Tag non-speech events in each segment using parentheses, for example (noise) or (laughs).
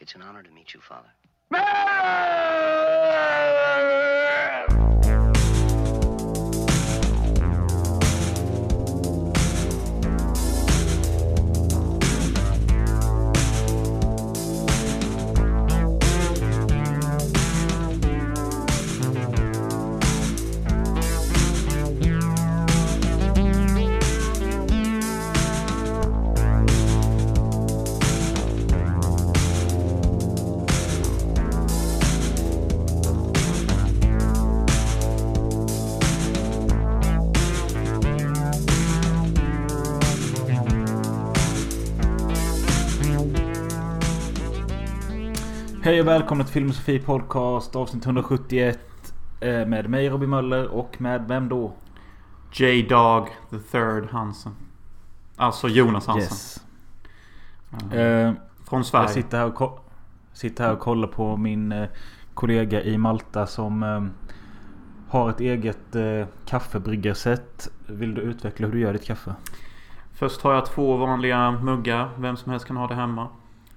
It's an honor to meet you, Father. Och välkomna till Filmosofi Podcast avsnitt 171 eh, Med mig Robin Möller och med vem då? J-Dog the third Hansen. Alltså Jonas Hansen. Yes. Eh, Från Sverige. jag sitter här, och sitter här och kollar på min eh, kollega i Malta som har ett eget kaffebryggarsätt. Vill du utveckla hur du gör ditt kaffe? Först har jag två vanliga muggar. Vem som helst kan ha det hemma.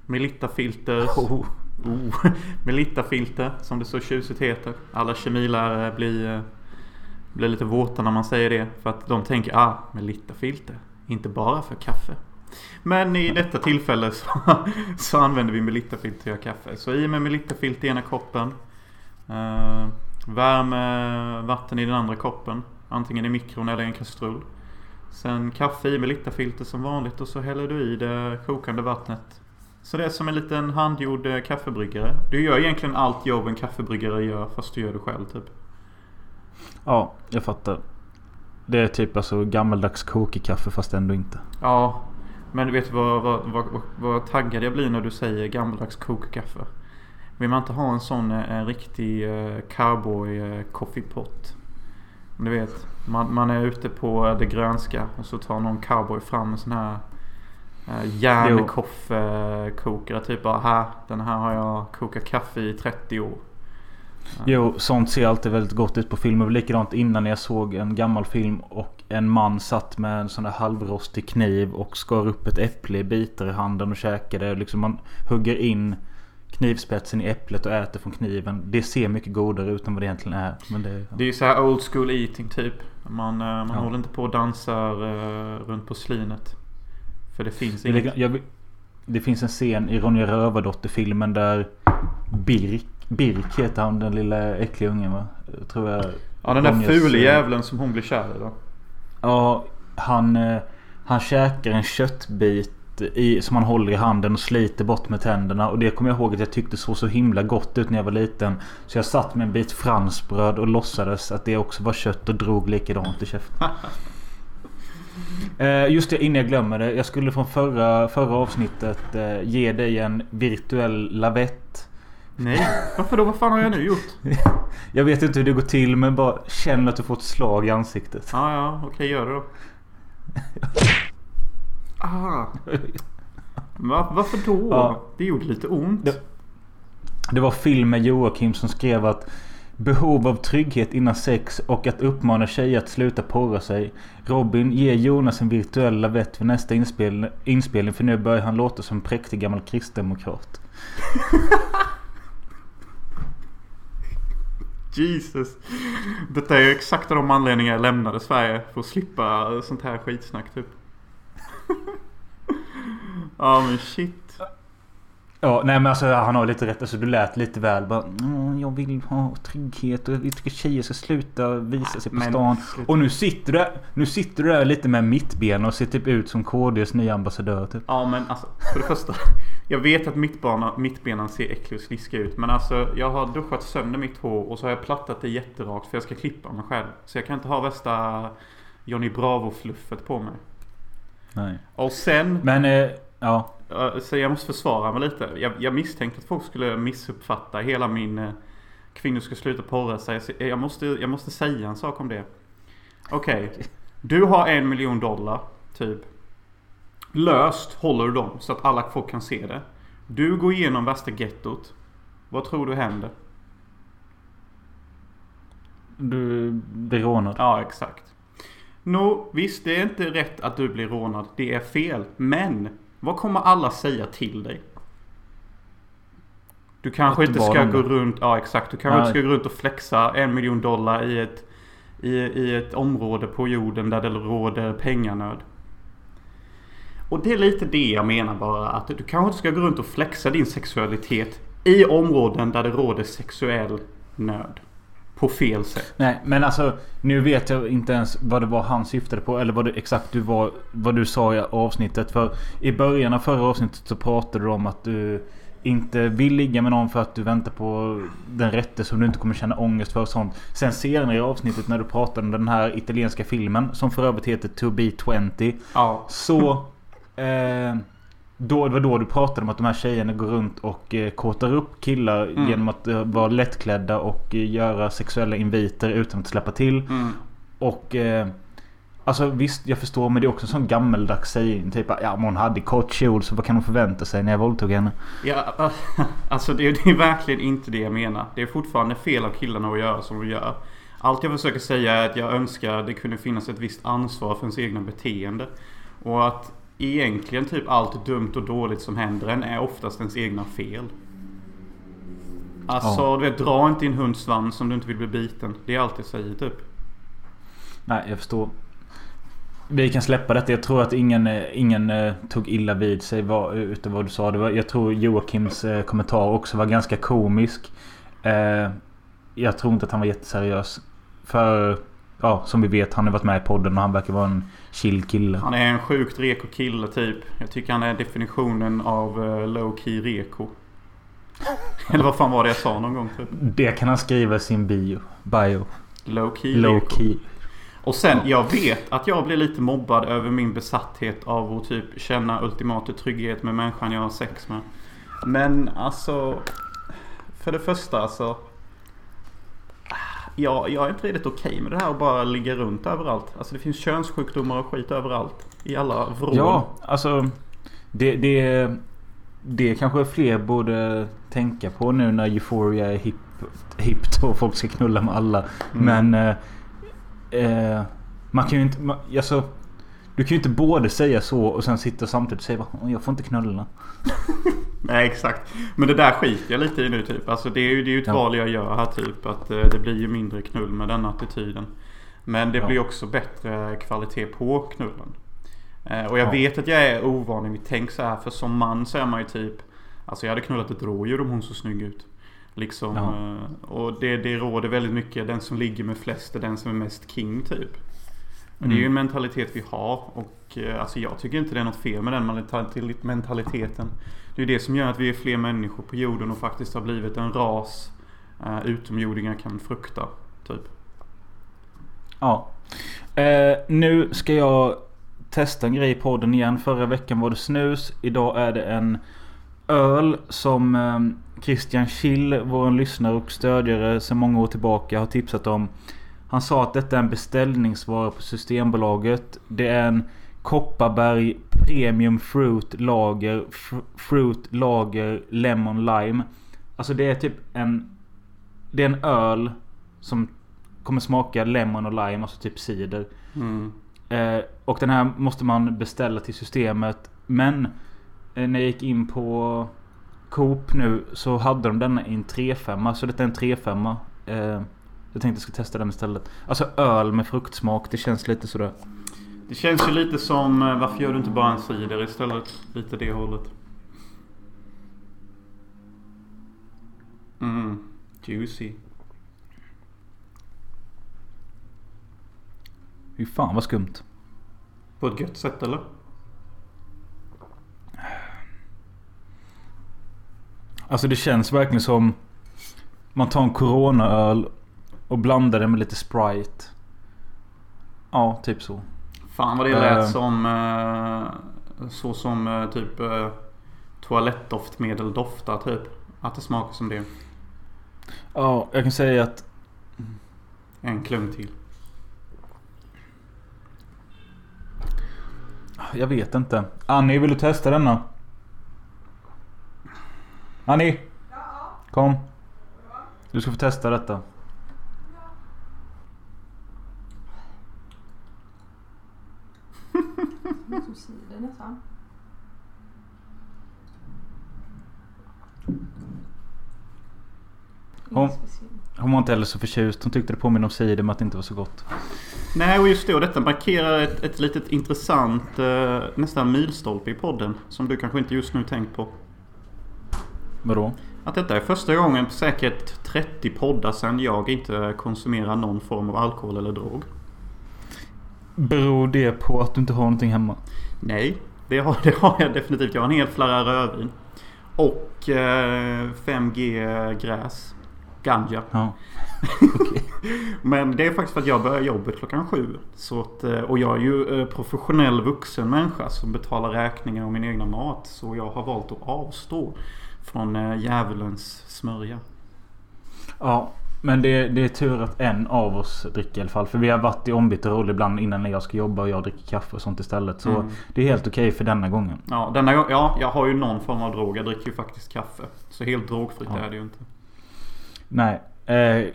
Melitta-filter. Oh. Oh. (laughs) Melitta-filter som det så tjusigt heter. Alla kemilärare blir, eh, blir lite våta när man säger det. För att de tänker ah, Melitta-filter. Inte bara för kaffe. Men i detta tillfälle så, (laughs) så använder vi Melitta-filter till att göra kaffe. Så i med Melitta-filter i ena koppen. Uh, värme vatten i den andra koppen. Antingen i mikron eller i en kastrull. Sen kaffe i Melitta-filter som vanligt och så häller du i det kokande vattnet. Så det är som en liten handgjord eh, kaffebryggare. Du gör egentligen allt jobb en kaffebryggare gör fast du gör det själv typ. Ja, jag fattar. Det är typ alltså gammaldags kokekaffe fast ändå inte. Ja, men du vet vad, vad, vad, vad, vad taggad jag blir när du säger gammaldags kokkaffe. Vill man inte ha en sån eh, en riktig uh, cowboy coffeepot? Du vet, man, man är ute på eh, det grönska och så tar någon cowboy fram en sån här järnkoffekokare. Typ bara här, den här har jag kokat kaffe i 30 år. Jo, sånt ser alltid väldigt gott ut på film. Det var likadant innan jag såg en gammal film och en man satt med en sån där halvrostig kniv och skar upp ett äpple i bitar i handen och käkade. Liksom man hugger in knivspetsen i äpplet och äter från kniven. Det ser mycket godare ut än vad det egentligen är. Men det, ja. Det är ju så här old school eating typ. Man, eh, man Ja. håller inte på och dansar uh, runt porslinet. För det finns det, inget. lika- jag, det finns en scen i Ronja Rövardotter-filmen där Birk, Birk heter han den lilla äckliga ungen va? Tror jag. Ja den där Ronjas, fule eh, jävlen som hon blir kär i då. Ja, han, eh, han käkar en köttbit i, som han håller i handen och sliter bort med tänderna. Och det kommer jag ihåg att jag tyckte såg så himla gott ut när jag var liten. Så jag satt med en bit fransbröd och låtsades att det också var kött och drog likadant i käften. (laughs) Eh, Just det, innan jag glömmer det. Jag skulle från förra, förra avsnittet eh, ge dig en virtuell lavett. Nej, varför då? Vad fan har jag nu gjort? (laughs) Jag vet inte hur det går till men bara känn att du får ett slag i ansiktet. Ja, ja, okej gör det då. (laughs) Ah. Va, varför då? Ja. Det gjorde lite ont. Det- Det var film med Joakim som skrev att Behov av trygghet innan sex och att uppmana tjejer att sluta porra sig. Robin, ger Jonas en virtuell lavett för nästa inspel inspelning för nu börjar han låta som en präktig gammal kristdemokrat. (laughs) Jesus. Detta är ju exakt av de anledningar jag lämnade Sverige. För att slippa sånt här skitsnack typ. (laughs) Ja men shit. Ja, nej men alltså han har lite rätt. Alltså du lät lite väl bara "Mm, Jag vill ha trygghet och jag tycker tjejer ska sluta visa sig på Men- stan. Och nu sitter du Nu sitter du där lite med mittben och ser typ ut som KDs nya ambassadör typ. Ja men alltså för det första. Jag vet att mittbana, mittbenan ser äcklig och sliskig ut. Men alltså jag har duschat sönder mitt hår och så har jag plattat det jätterakt för jag ska klippa mig själv. Så jag kan inte ha värsta Johnny Bravo-fluffet på mig. Nej. Och sen Men eh, ja. Så jag måste försvara mig lite. Jag, jag misstänkte att folk skulle missuppfatta hela min eh, kvinnor ska sluta porra sig. Jag, måste, jag måste säga en sak om det. Okej. Du har en miljon dollar, typ. Löst håller du dem så att alla folk kan se det. Du går igenom värsta gettot. Vad tror du händer? Du blir rånad. Ja, exakt. Nå, visst det är inte rätt att du blir rånad. Det är fel. Men vad kommer alla säga till dig? Du kanske inte ska gå runt, ja exakt. Du kanske Nej. inte ska gå runt och flexa en miljon dollar i ett, i, i ett område på jorden där det råder penganöd. Och det är lite det jag menar bara. Att du kanske inte ska gå runt och flexa din sexualitet i områden där det råder sexuell nöd. På fel sätt. Nej, men alltså nu vet jag inte ens vad det var han syftade på. Eller vad det exakt du var, vad du sa i avsnittet. För i början av förra avsnittet så pratade du om att du inte vill ligga med någon för att du väntar på den rätte som du inte kommer känna ångest för och sånt. Sen senare i avsnittet när du pratade om den här italienska filmen som för övrigt heter To Be 20. Ja. Så... (laughs) Eh, då, det var då du pratade om att de här tjejerna går runt och eh, kåtar upp killar Mm. genom att eh, vara lättklädda och eh, göra sexuella inviter utan att släppa till. Mm. Och... Eh, alltså visst, jag förstår men det är också en sån gammeldags sägning. Typ ja men hon hade kort kjol så vad kan hon förvänta sig när jag våldtog henne? Ja, (laughs) alltså det, det är verkligen inte det jag menar. Det är fortfarande fel av killarna att göra som de gör. Allt jag försöker säga är att jag önskar det kunde finnas ett visst ansvar för ens egna beteende. Och att egentligen typ allt dumt och dåligt som händer en är oftast ens egna fel. Alltså, Ja. du vet, dra inte din hunds svans om du inte vill bli biten. Det är allt jag säger typ. Nej, jag förstår. Vi kan släppa detta. Jag tror att ingen, ingen eh, tog illa vid sig vad, utav vad du sa. Det var, jag tror Joakims eh, kommentar också var ganska komisk. Eh, jag tror inte att han var jätteseriös. För, ja, som vi vet, han har varit med i podden och han verkar vara en chill kille. Han är en sjukt reko kille typ. Jag tycker han är definitionen av uh, low key reko. (laughs) Eller vad fan var det jag sa någon gång typ? Det kan han skriva i sin bio. Bio. Low key Low reko. key. Och sen, jag vet att jag blir lite mobbad över min besatthet av att typ känna ultimata trygghet med människan jag har sex med. Men alltså... För det första alltså... Ja, jag är inte riktigt okej med det här att bara ligga runt överallt. Alltså det finns könssjukdomar och skit överallt. I alla vrår. Ja, alltså. Det, det, det kanske fler borde tänka på nu när Euphoria är hipp, hippt och folk ska knulla med alla. Mm. Men... Eh, eh, man kan ju inte... Man, alltså, du kan ju inte både säga så och sen sitta samtidigt och säga "Åh, jag får inte knulla. (laughs) Nej exakt. Men det där skiter jag lite i nu typ. Alltså det är ju, det är ju ett Ja. val jag gör här typ. Att eh, det blir ju mindre knull med den attityden. Men det Ja. blir också bättre kvalitet på knullen. Eh, och jag Ja. vet att jag är ovan i mitt tänk så här. För som man så är man ju typ. Alltså jag hade knullat ett rådjur om hon såg snygg ut. Liksom. Eh, och det, det råder väldigt mycket. Den som ligger med flest är den som är mest king typ. Men det är ju en Mm. mentalitet vi har. Och eh, alltså jag tycker inte det är något fel med den mentali- mentaliteten. Det är ju det som gör att vi är fler människor på jorden och faktiskt har blivit en ras eh, utomjordingar kan frukta. Typ. Ja. Eh, nu ska jag testa en grej i podden igen. Förra veckan var det snus. Idag är det en öl som eh, Christian Schill, vår lyssnare och stödjare sedan många år tillbaka har tipsat om. Han sa att detta är en beställningsvara på Systembolaget. Det är en Kopparberg Premium Fruit Lager fr- Fruit Lager Lemon Lime. Alltså det är typ en... Det är en öl som kommer smaka lemon och lime, alltså typ cider. Mm. Eh, och den här måste man beställa till systemet. Men eh, när jag gick in på Coop nu så hade de denna i en 3-5. Så detta är en 3-5. Eh, jag tänkte jag ska testa den istället. Alltså öl med fruktsmak. Det känns lite sådär. Det känns ju lite som eh, varför gör du inte bara en cider istället? Lite det hållet. Mm. Juicy. Fy fan vad skumt. På ett gött sätt eller? Alltså det känns verkligen som man tar en Corona-öl och blandar den med lite Sprite. Ja, typ så. Fan vad det lät Eh. som eh, så som eh, typ eh, toalettdoftmedel doftar typ. Att det smakar som det. Ja, jag kan säga att En klunk till. Jag vet inte. Annie, vill du testa denna? Annie! Kom. Du ska få testa detta. Cider nästan. Hon, hon var inte heller så förtjust. Hon tyckte det påminner om cider men att det inte var så gott. Nej, och just det. Och detta markerar ett, ett litet intressant eh, nästan milstolpe i podden. Som du kanske inte just nu tänkt på. Vadå? Att detta är första gången på säkert 30 poddar sedan jag inte konsumerar någon form av alkohol eller drog. Beror det på att du inte har någonting hemma? Nej, det har, det har jag definitivt. Jag har en hel flarra rödvin. Och eh, 5G gräs. Ganja. Ja. (laughs) Men det är faktiskt för att jag börjar jobbet klockan sju. Så att, eh, och jag är ju eh, professionell vuxen människa som betalar räkningar och min egna mat. Så jag har valt att avstå från eh, djävulens smörja. Ja. Men det, det är tur att en av oss dricker i alla fall. För vi har varit i ombytta roll ibland innan när jag ska jobba och jag dricker kaffe och sånt istället. Så Mm. det är helt okej för denna gången. Ja, denna gång, ja, jag har ju någon form av drog. Jag dricker ju faktiskt kaffe. Så helt drogfritt Ja. är det ju inte. Nej. Eh,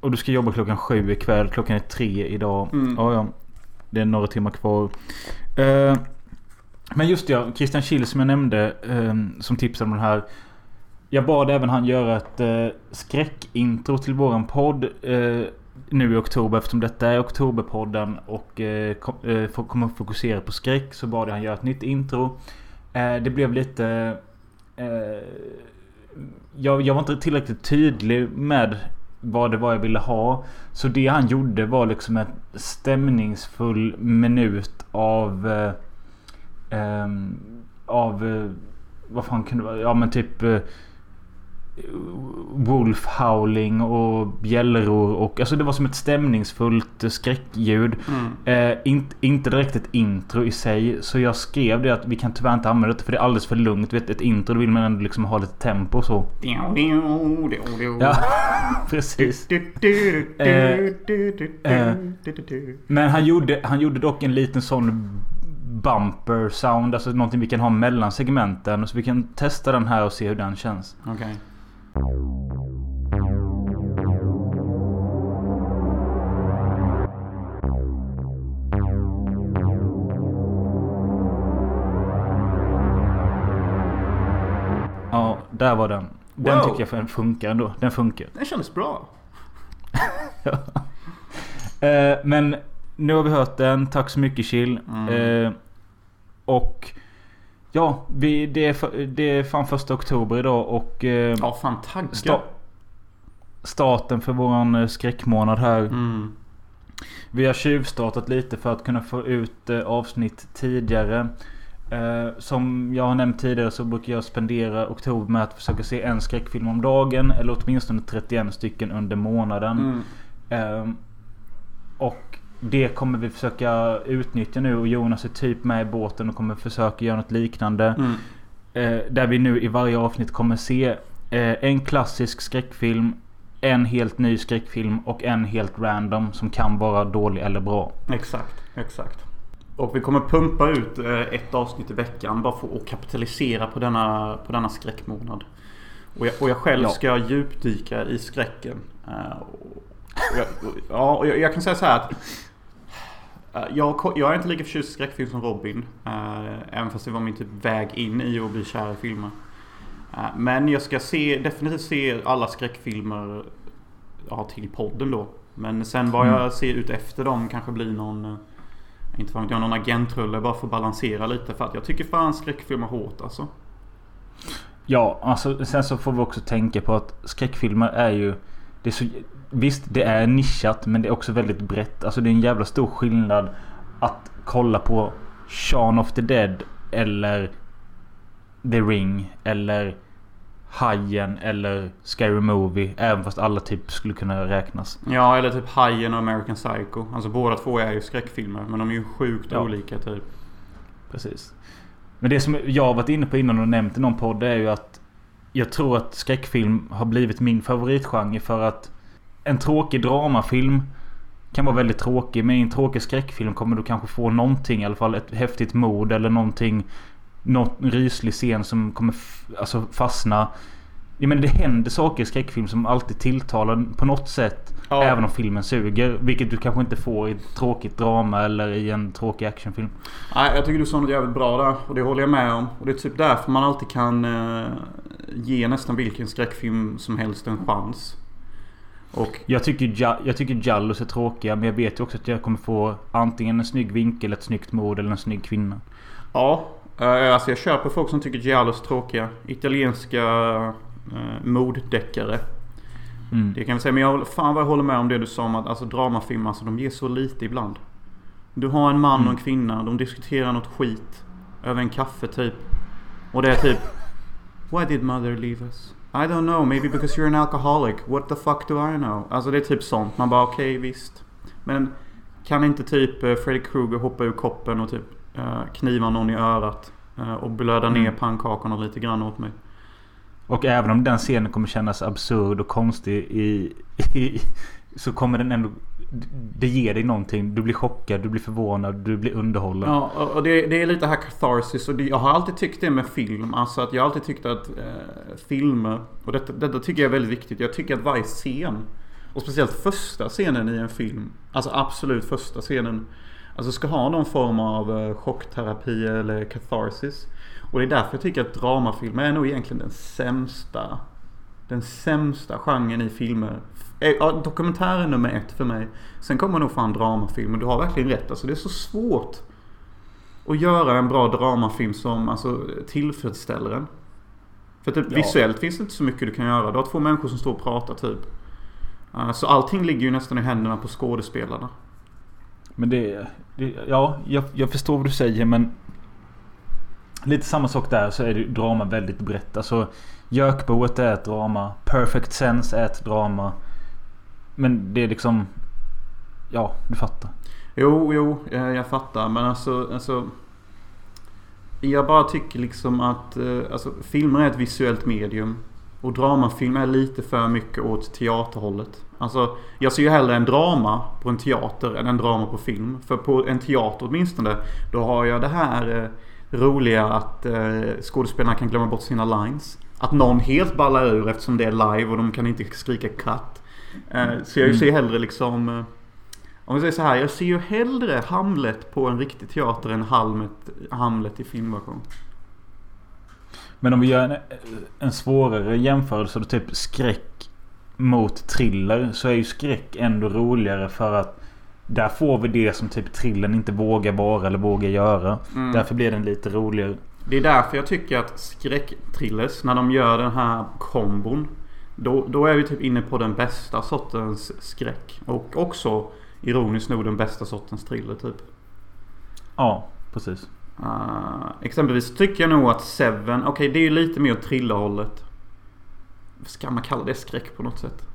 och du ska jobba klockan sju ikväll. Klockan är tre idag. Mm. Ja, ja. Det är några timmar kvar. Eh, men just det, ja. Christian Schill som jag nämnde. Eh, som tipsade om den här. Jag bad även han göra ett eh, skräckintro till våran podd. Eh, nu i oktober eftersom detta är oktoberpodden och eh, kom, eh, kommer fokusera på skräck. Så bad jag han göra ett nytt intro. Eh, det blev lite... Eh, jag, jag var inte tillräckligt tydlig med vad det var jag ville ha. Så det han gjorde var liksom en stämningsfull minut av... Eh, eh av... Eh, vad fan kunde det vara? Ja men typ... Eh, Eh, Wolf howling och bjällror och alltså det var som ett stämningsfullt eh, skräckljud. Mm. Eh, inte, inte direkt ett intro i sig. Så jag skrev det att vi kan tyvärr inte använda det för det är alldeles för lugnt. Vet, ett intro vill man ändå liksom ha lite tempo och så. Ja, precis. Men han gjorde, han gjorde dock en liten sån bumper sound. Alltså någonting vi kan ha mellan segmenten. Så vi kan testa den här och se hur den känns. Okej. Ja, där var den. Den Wow. tycker jag funkar ändå. Den funkar. Det kändes bra. (laughs) Eh, men nu har vi hört den. Tack så mycket Chill. Mm. Eh, och ja, vi, det, är, det är fan första oktober idag och eh, Ja, fan taggad. sta- starten för våran eh, skräckmånad här. Mm. Vi har tjuvstartat lite för att kunna få ut eh, avsnitt tidigare. Eh, som jag har nämnt tidigare så brukar jag spendera oktober med att försöka se en skräckfilm om dagen. Eller åtminstone 31 stycken under månaden. Mm. Ehm, och det kommer vi försöka utnyttja nu och Jonas är typ med i båten och kommer försöka göra något liknande. Mm. Eh, där vi nu i varje avsnitt kommer se eh, en klassisk skräckfilm, en helt ny skräckfilm och en helt random som kan vara dålig eller bra. Exakt, exakt. Och vi kommer pumpa ut eh, ett avsnitt i veckan bara för att kapitalisera på denna, på denna skräckmånad. Och jag, och jag själv Ja. ska djupdyka i skräcken. Eh, och jag, och, ja, och jag, jag kan säga så här att jag, ko- jag är inte lika förtjust i skräckfilm som Robin. eh, Även fast det var min typ väg in i att bli kär i filmer. Eh, Men jag ska se, definitivt se alla skräckfilmer ja, till podden då. Men sen vad Mm. jag ser ut efter dem kanske blir någon eh, inte fan jag, någon agentrulle bara för att balansera lite. För att jag tycker fan skräckfilm är hårt alltså. Ja, alltså sen så får vi också tänka på att skräckfilmer är ju... Det är så, visst, det är nischat men det är också väldigt brett. Alltså det är en jävla stor skillnad att kolla på Shaun of the Dead eller The Ring eller Hajen eller Scary Movie. Även fast alla typ skulle kunna räknas. Ja, eller typ Hajen och American Psycho. Alltså båda två är ju skräckfilmer. Men de är ju sjukt Ja. olika typ. Precis. Men det som jag har varit inne på innan och nämnt i någon podd är ju att jag tror att skräckfilm har blivit min favoritgenre för att en tråkig dramafilm kan vara väldigt tråkig. Men i en tråkig skräckfilm kommer du kanske få någonting i alla fall. Ett häftigt mord eller någonting. Något ryslig scen som kommer alltså fastna. Jag menar det händer saker i skräckfilm som alltid tilltalar på något sätt. Ja. Även om filmen suger. Vilket du kanske inte får i ett tråkigt drama eller i en tråkig actionfilm. Nej, jag tycker du sa något jävligt bra där. Och det håller jag med om. Och det är typ därför man alltid kan eh, ger nästan vilken skräckfilm som helst en chans. Och Jag tycker, Ja- jag tycker Jallos är tråkiga men jag vet ju också att jag kommer få antingen en snygg vinkel, ett snyggt mord eller en snygg kvinna. ja, eh, alltså jag köper folk som tycker Giallos är tråkiga. Italienska eh, morddeckare. Mm. Det kan jag säga. Men jag, fan vad jag håller med om det du sa om att alltså, dramafilmer, alltså, de ger så lite ibland. Du har en man och en kvinna. De diskuterar något skit. Över en kaffe typ. Och det är typ Why did mother leave us? I don't know. Maybe because you're an alcoholic. What the fuck do I know? Alltså det är typ sånt. Man bara okej visst. Men kan inte typ eh, Freddy Krueger hoppa ur koppen och typ eh, kniva någon i örat? eh, och blöda ner Mm. pannkakorna lite grann åt mig. Och även om den scenen kommer kännas absurd och konstig i, i så kommer den ändå... Det ger dig någonting. Du blir chockad, du blir förvånad, du blir underhållen. Ja, och det, det är lite här catharsis och det, jag har alltid tyckt det med film. Alltså att jag har alltid tyckt att eh, filmer, och detta, detta tycker jag är väldigt viktigt. Jag tycker att varje scen, och speciellt första scenen i en film, alltså absolut första scenen, alltså ska ha någon form av eh, chockterapi eller catharsis. Och det är därför jag tycker att dramafilmer är nog egentligen den sämsta den sämsta genren i filmer. Eh, Ja, dokumentär är nummer ett för mig. Sen kommer nog fan dramafilmer. Du har verkligen rätt. Alltså det är så svårt att göra en bra dramafilm som alltså, tillfredsställer en. För typ Ja. visuellt finns det inte så mycket du kan göra. Du har två människor som står och pratar typ. Eh, Så allting ligger ju nästan i händerna på skådespelarna. Men det, det... Ja, jag, jag förstår vad du säger men... Lite samma sak där så är det drama väldigt brett. Alltså Jökboet är ett drama. Perfect Sense är ett drama. Men det är liksom... Ja, du fattar. Jo, jo, jag fattar. Men alltså, alltså Jag bara tycker liksom att eh, alltså, filmer är ett visuellt medium. Och dramafilm är lite för mycket åt teaterhållet. Alltså, jag ser ju hellre en drama på en teater än en drama på film. För på en teater åtminstone, då har jag det här eh, roliga att eh, skådespelarna kan glömma bort sina lines. Att någon helt ballar ur eftersom det är live och de kan inte skrika cut. Eh, så jag ser hellre liksom... Eh, om vi säger så här, jag ser ju hellre Hamlet på en riktig teater än Hamlet, Hamlet i filmversion. Men om vi gör en, en svårare jämförelse då typ skräck mot thriller så är ju skräck ändå roligare för att där får vi det som typ thrillern inte vågar vara eller vågar göra. Mm. Därför blir den lite roligare. Det är därför jag tycker att skräcktrillers, när de gör den här kombon. Då, då är vi typ inne på den bästa sortens skräck. Och också, ironiskt nog, den bästa sortens thriller typ. Ja, precis. Uh, exempelvis tycker jag nog att Seven, okej det är ju lite mer thrillerhållet. Ska man kalla det skräck på något sätt?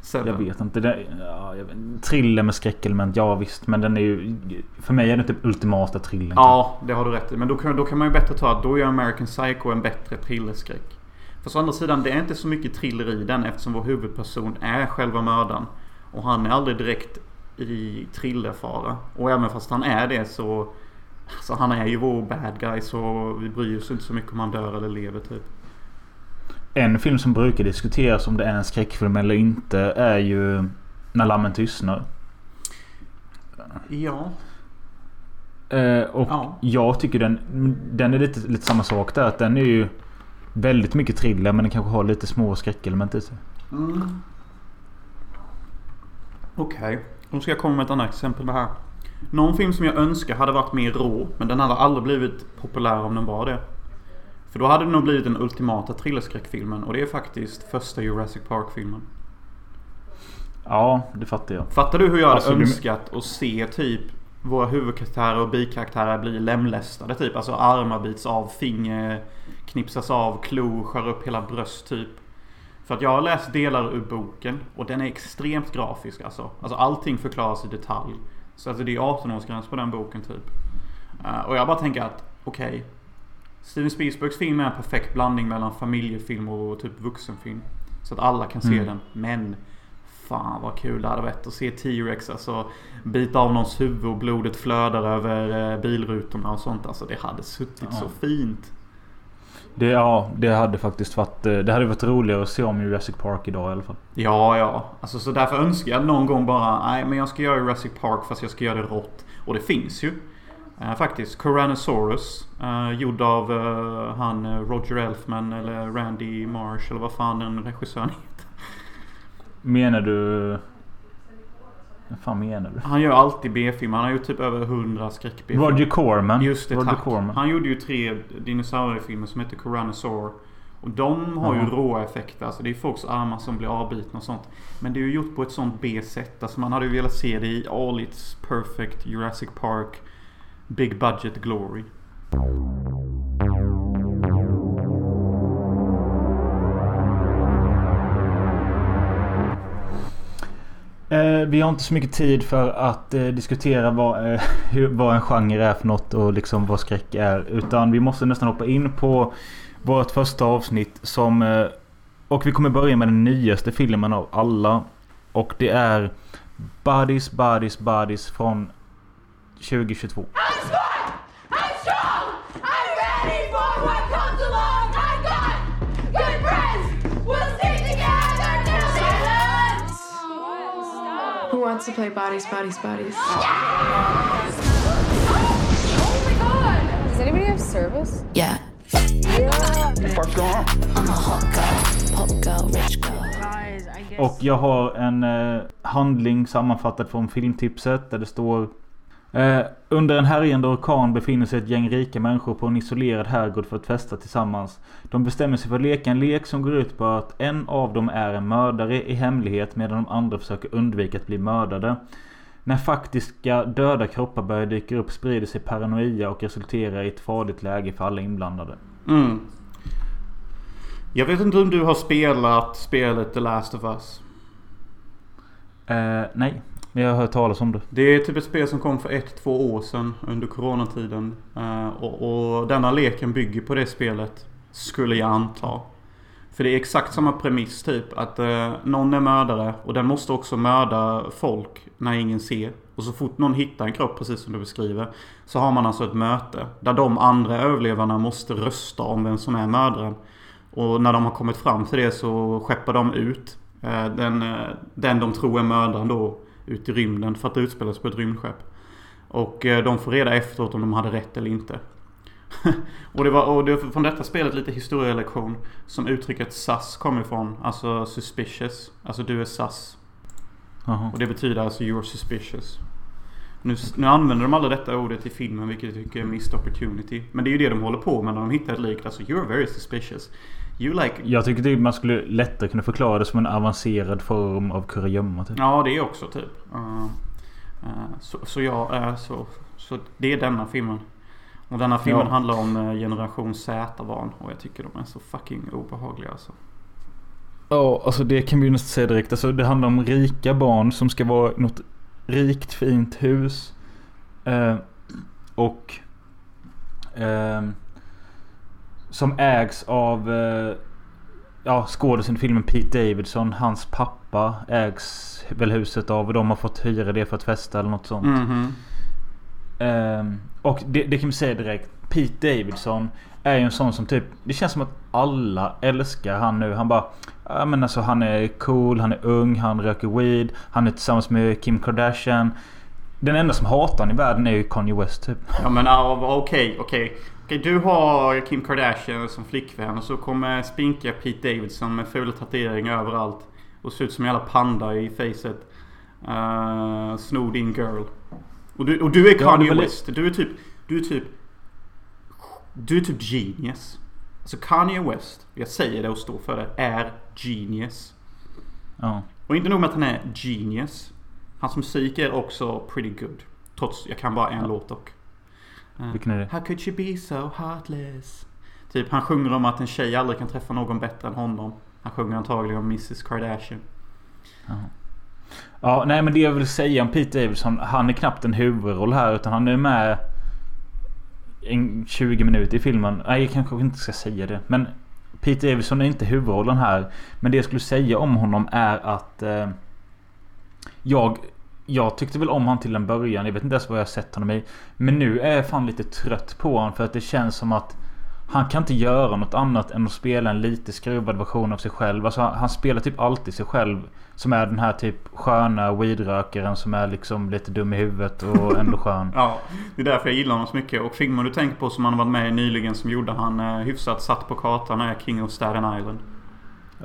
Seven. Jag vet inte. Det, ja, jag vet, thriller med skräckelement, ja visst. Men den är ju... För mig är det typ ultimata thrillern. Ja, det har du rätt i. Men då kan, då kan man ju bättre ta att då är American Psycho en bättre thrillerskräck. Fast å andra sidan, det är inte så mycket thriller i den eftersom vår huvudperson är själva mördaren. Och han är aldrig direkt i thrillerfara. Och även fast han är det så... Alltså han är ju vår bad guy så vi bryr oss inte så mycket om han dör eller lever typ. En film som brukar diskuteras om det är en skräckfilm eller inte är ju När lammen tystnar. Ja. Eh, och Ja. jag tycker den, den är lite, lite samma sak där. Att den är ju väldigt mycket thriller men den kanske har lite små skräckelement i sig. Mm. Okej. Nu ska jag komma med ett annat exempel på det här. Någon film som jag önskar hade varit mer rå. Men den hade aldrig blivit populär om den var det. För då hade det nog blivit den ultimata thrillerskräckfilmen. Och det är faktiskt första Jurassic Park-filmen. Ja, det fattar jag. Fattar du hur jag hade Alltså, du- önskat att se typ våra huvudkaraktärer och bikaraktärer bli lemlästade typ. Alltså armar bits av, finger knipsas av, klo skär upp hela bröst typ. För att jag har läst delar ur boken och den är extremt grafisk alltså. Alltså allting förklaras i detalj. Så alltså det är 18-årsgräns på den boken typ. Eh, och jag bara tänker att okej. Steven Spielbergs film är en perfekt blandning mellan familjefilm och typ vuxenfilm. Så att alla kan se Mm. den. Men Fan vad kul det hade varit att se T-Rex alltså bita av någons huvud och blodet flödar över eh, bilrutorna och sånt. Alltså det hade suttit Ja. så fint. Det, ja, det hade faktiskt varit... eh, Det hade varit roligare att se om Jurassic Park idag i alla fall. Ja, ja. Alltså så därför önskar jag någon gång bara Nej men jag ska göra Jurassic Park fast jag ska göra det rått. Och det finns ju. Uh, faktiskt. Coranosaurus. Uh, gjord av uh, han Roger Elfman eller Randy Marsh eller vad fan den regissören heter. Menar du... Fan menar du? Han gör alltid B-filmer. Han har gjort typ över 100 skräck-B-filmer. Roger Corman. Just det, Roger tack. Corman. Han gjorde ju tre dinosauriefilmer som heter Coranosaur. Och de har ju Ja. råa effekter. Alltså det är folks armar som blir avbitna och sånt. Men det är ju gjort på ett sånt B-sätt. Alltså man hade ju velat se det i all its perfect Jurassic Park Big Budget Glory. Eh, vi har inte så mycket tid för att eh, diskutera vad, eh, (laughs) hur, vad en genre är för något och liksom vad skräck är. Utan vi måste nästan hoppa in på vårt första avsnitt som... Eh, och vi kommer börja med den nyaste filmen av alla. Och det är Bodies, Bodies, Bodies från 2022. Wants to play bodies, bodies, bodies? Oh my god! Does anybody have service? Yeah. I'm a hot girl, pop girl, rich girl. Och jag har en eh, handling sammanfattad från filmtipset där det står eh, Under en härjande orkan befinner sig ett gäng rika människor på en isolerad herrgård för att festa tillsammans. De bestämmer sig för att leka en lek som går ut på att en av dem är en mördare i hemlighet medan de andra försöker undvika att bli mördade. När faktiska döda kroppar börjar dyka upp sprider sig paranoia och resulterar i ett farligt läge för alla inblandade. Mm. Jag vet inte om du har spelat spelet The Last of Us. Eh, nej, men jag har hört talas om det. Det är typ ett spel som kom för ett, två år sedan under coronatiden. Eh, och, och denna leken bygger på det spelet. Skulle jag anta. För det är exakt samma premiss typ. Att eh, någon är mördare och den måste också mörda folk när ingen ser. Och så fort någon hittar en kropp, precis som du beskriver. Så har man alltså ett möte. Där de andra överlevarna måste rösta om vem som är mördaren. Och när de har kommit fram till det så skeppar de ut eh, den, eh, den de tror är mördaren då ut i rymden för att det utspelas på ett rymdskepp. Och eh, de får reda efteråt om de hade rätt eller inte. (laughs) och det var och det var från detta spelet lite historielektion som uttrycket sus kommer ifrån. Alltså suspicious. Alltså du är sus. Jaha. Och det betyder alltså you're suspicious. Nu, nu använder de aldrig detta ordet i filmen vilket jag tycker är missed opportunity. Men det är ju det de håller på med när de hittar ett lik. Alltså you're very suspicious. You like... Jag tycker typ man skulle lättare kunna förklara det som en avancerad form av kurragömma typ. Ja det är också typ. Uh, uh, så, så ja, uh, så, så det är denna filmen. Och denna filmen Ja. handlar om uh, generation Z-barn. Och jag tycker de är så fucking obehagliga alltså. Ja, alltså det kan vi ju nästan säga direkt. Alltså det handlar om rika barn som ska vara i något rikt fint hus. Eh, och ehm, som ägs av eh, ja, skådisen i filmen Pete Davidson. Hans pappa ägs väl huset av och de har fått hyra det för att festa eller något sånt. Mhm. Ehm, och det, det kan vi säga direkt. Pete Davidson är ju en sån som typ... Det känns som att alla älskar han nu. Han bara... Ja men alltså han är cool, han är ung, han röker weed. Han är tillsammans med Kim Kardashian. Den enda som hatar honom i världen är ju Kanye West typ. Ja men okej, okej. Okej, du har Kim Kardashian som flickvän och så kommer spinka Pete Davidson med fula tatueringar överallt. Och ser ut som en jävla panda i facet. Uh, sno din girl. Och du, och du är Ja, Kanye li- West. Du är typ... Du är typ... Du är typ genius. Alltså Kanye West, jag säger det och står för det, är genius. Ja. Och inte nog med att han är genius. Hans musik är också pretty good. Trots, jag kan bara en låt dock. Eh, Vilken är det? How could you be so heartless? Typ han sjunger om att en tjej aldrig kan träffa någon bättre än honom. Han sjunger antagligen om Mrs Kardashian. Ja, nej men det jag vill säga om Pete Davidson. Han är knappt en huvudroll här utan han är med en 20 minuter i filmen. Nej, jag kanske inte ska säga det. Men Pete Davidson är inte huvudrollen här. Men det jag skulle säga om honom är att eh, jag jag tyckte väl om han till en början. Jag vet inte ens vad jag har sett honom i. Men nu är jag fan lite trött på honom för att det känns som att Han kan inte göra något annat än att spela en lite skruvad version av sig själv. Alltså han, han spelar typ alltid sig själv. Som är den här typ sköna weedrökaren som är liksom lite dum i huvudet och ändå skön. (laughs) Ja, det är därför jag gillar honom så mycket. Och filmen du tänker på som han har varit med i nyligen som gjorde han eh, hyfsat satt på kartan är King of Staten Island.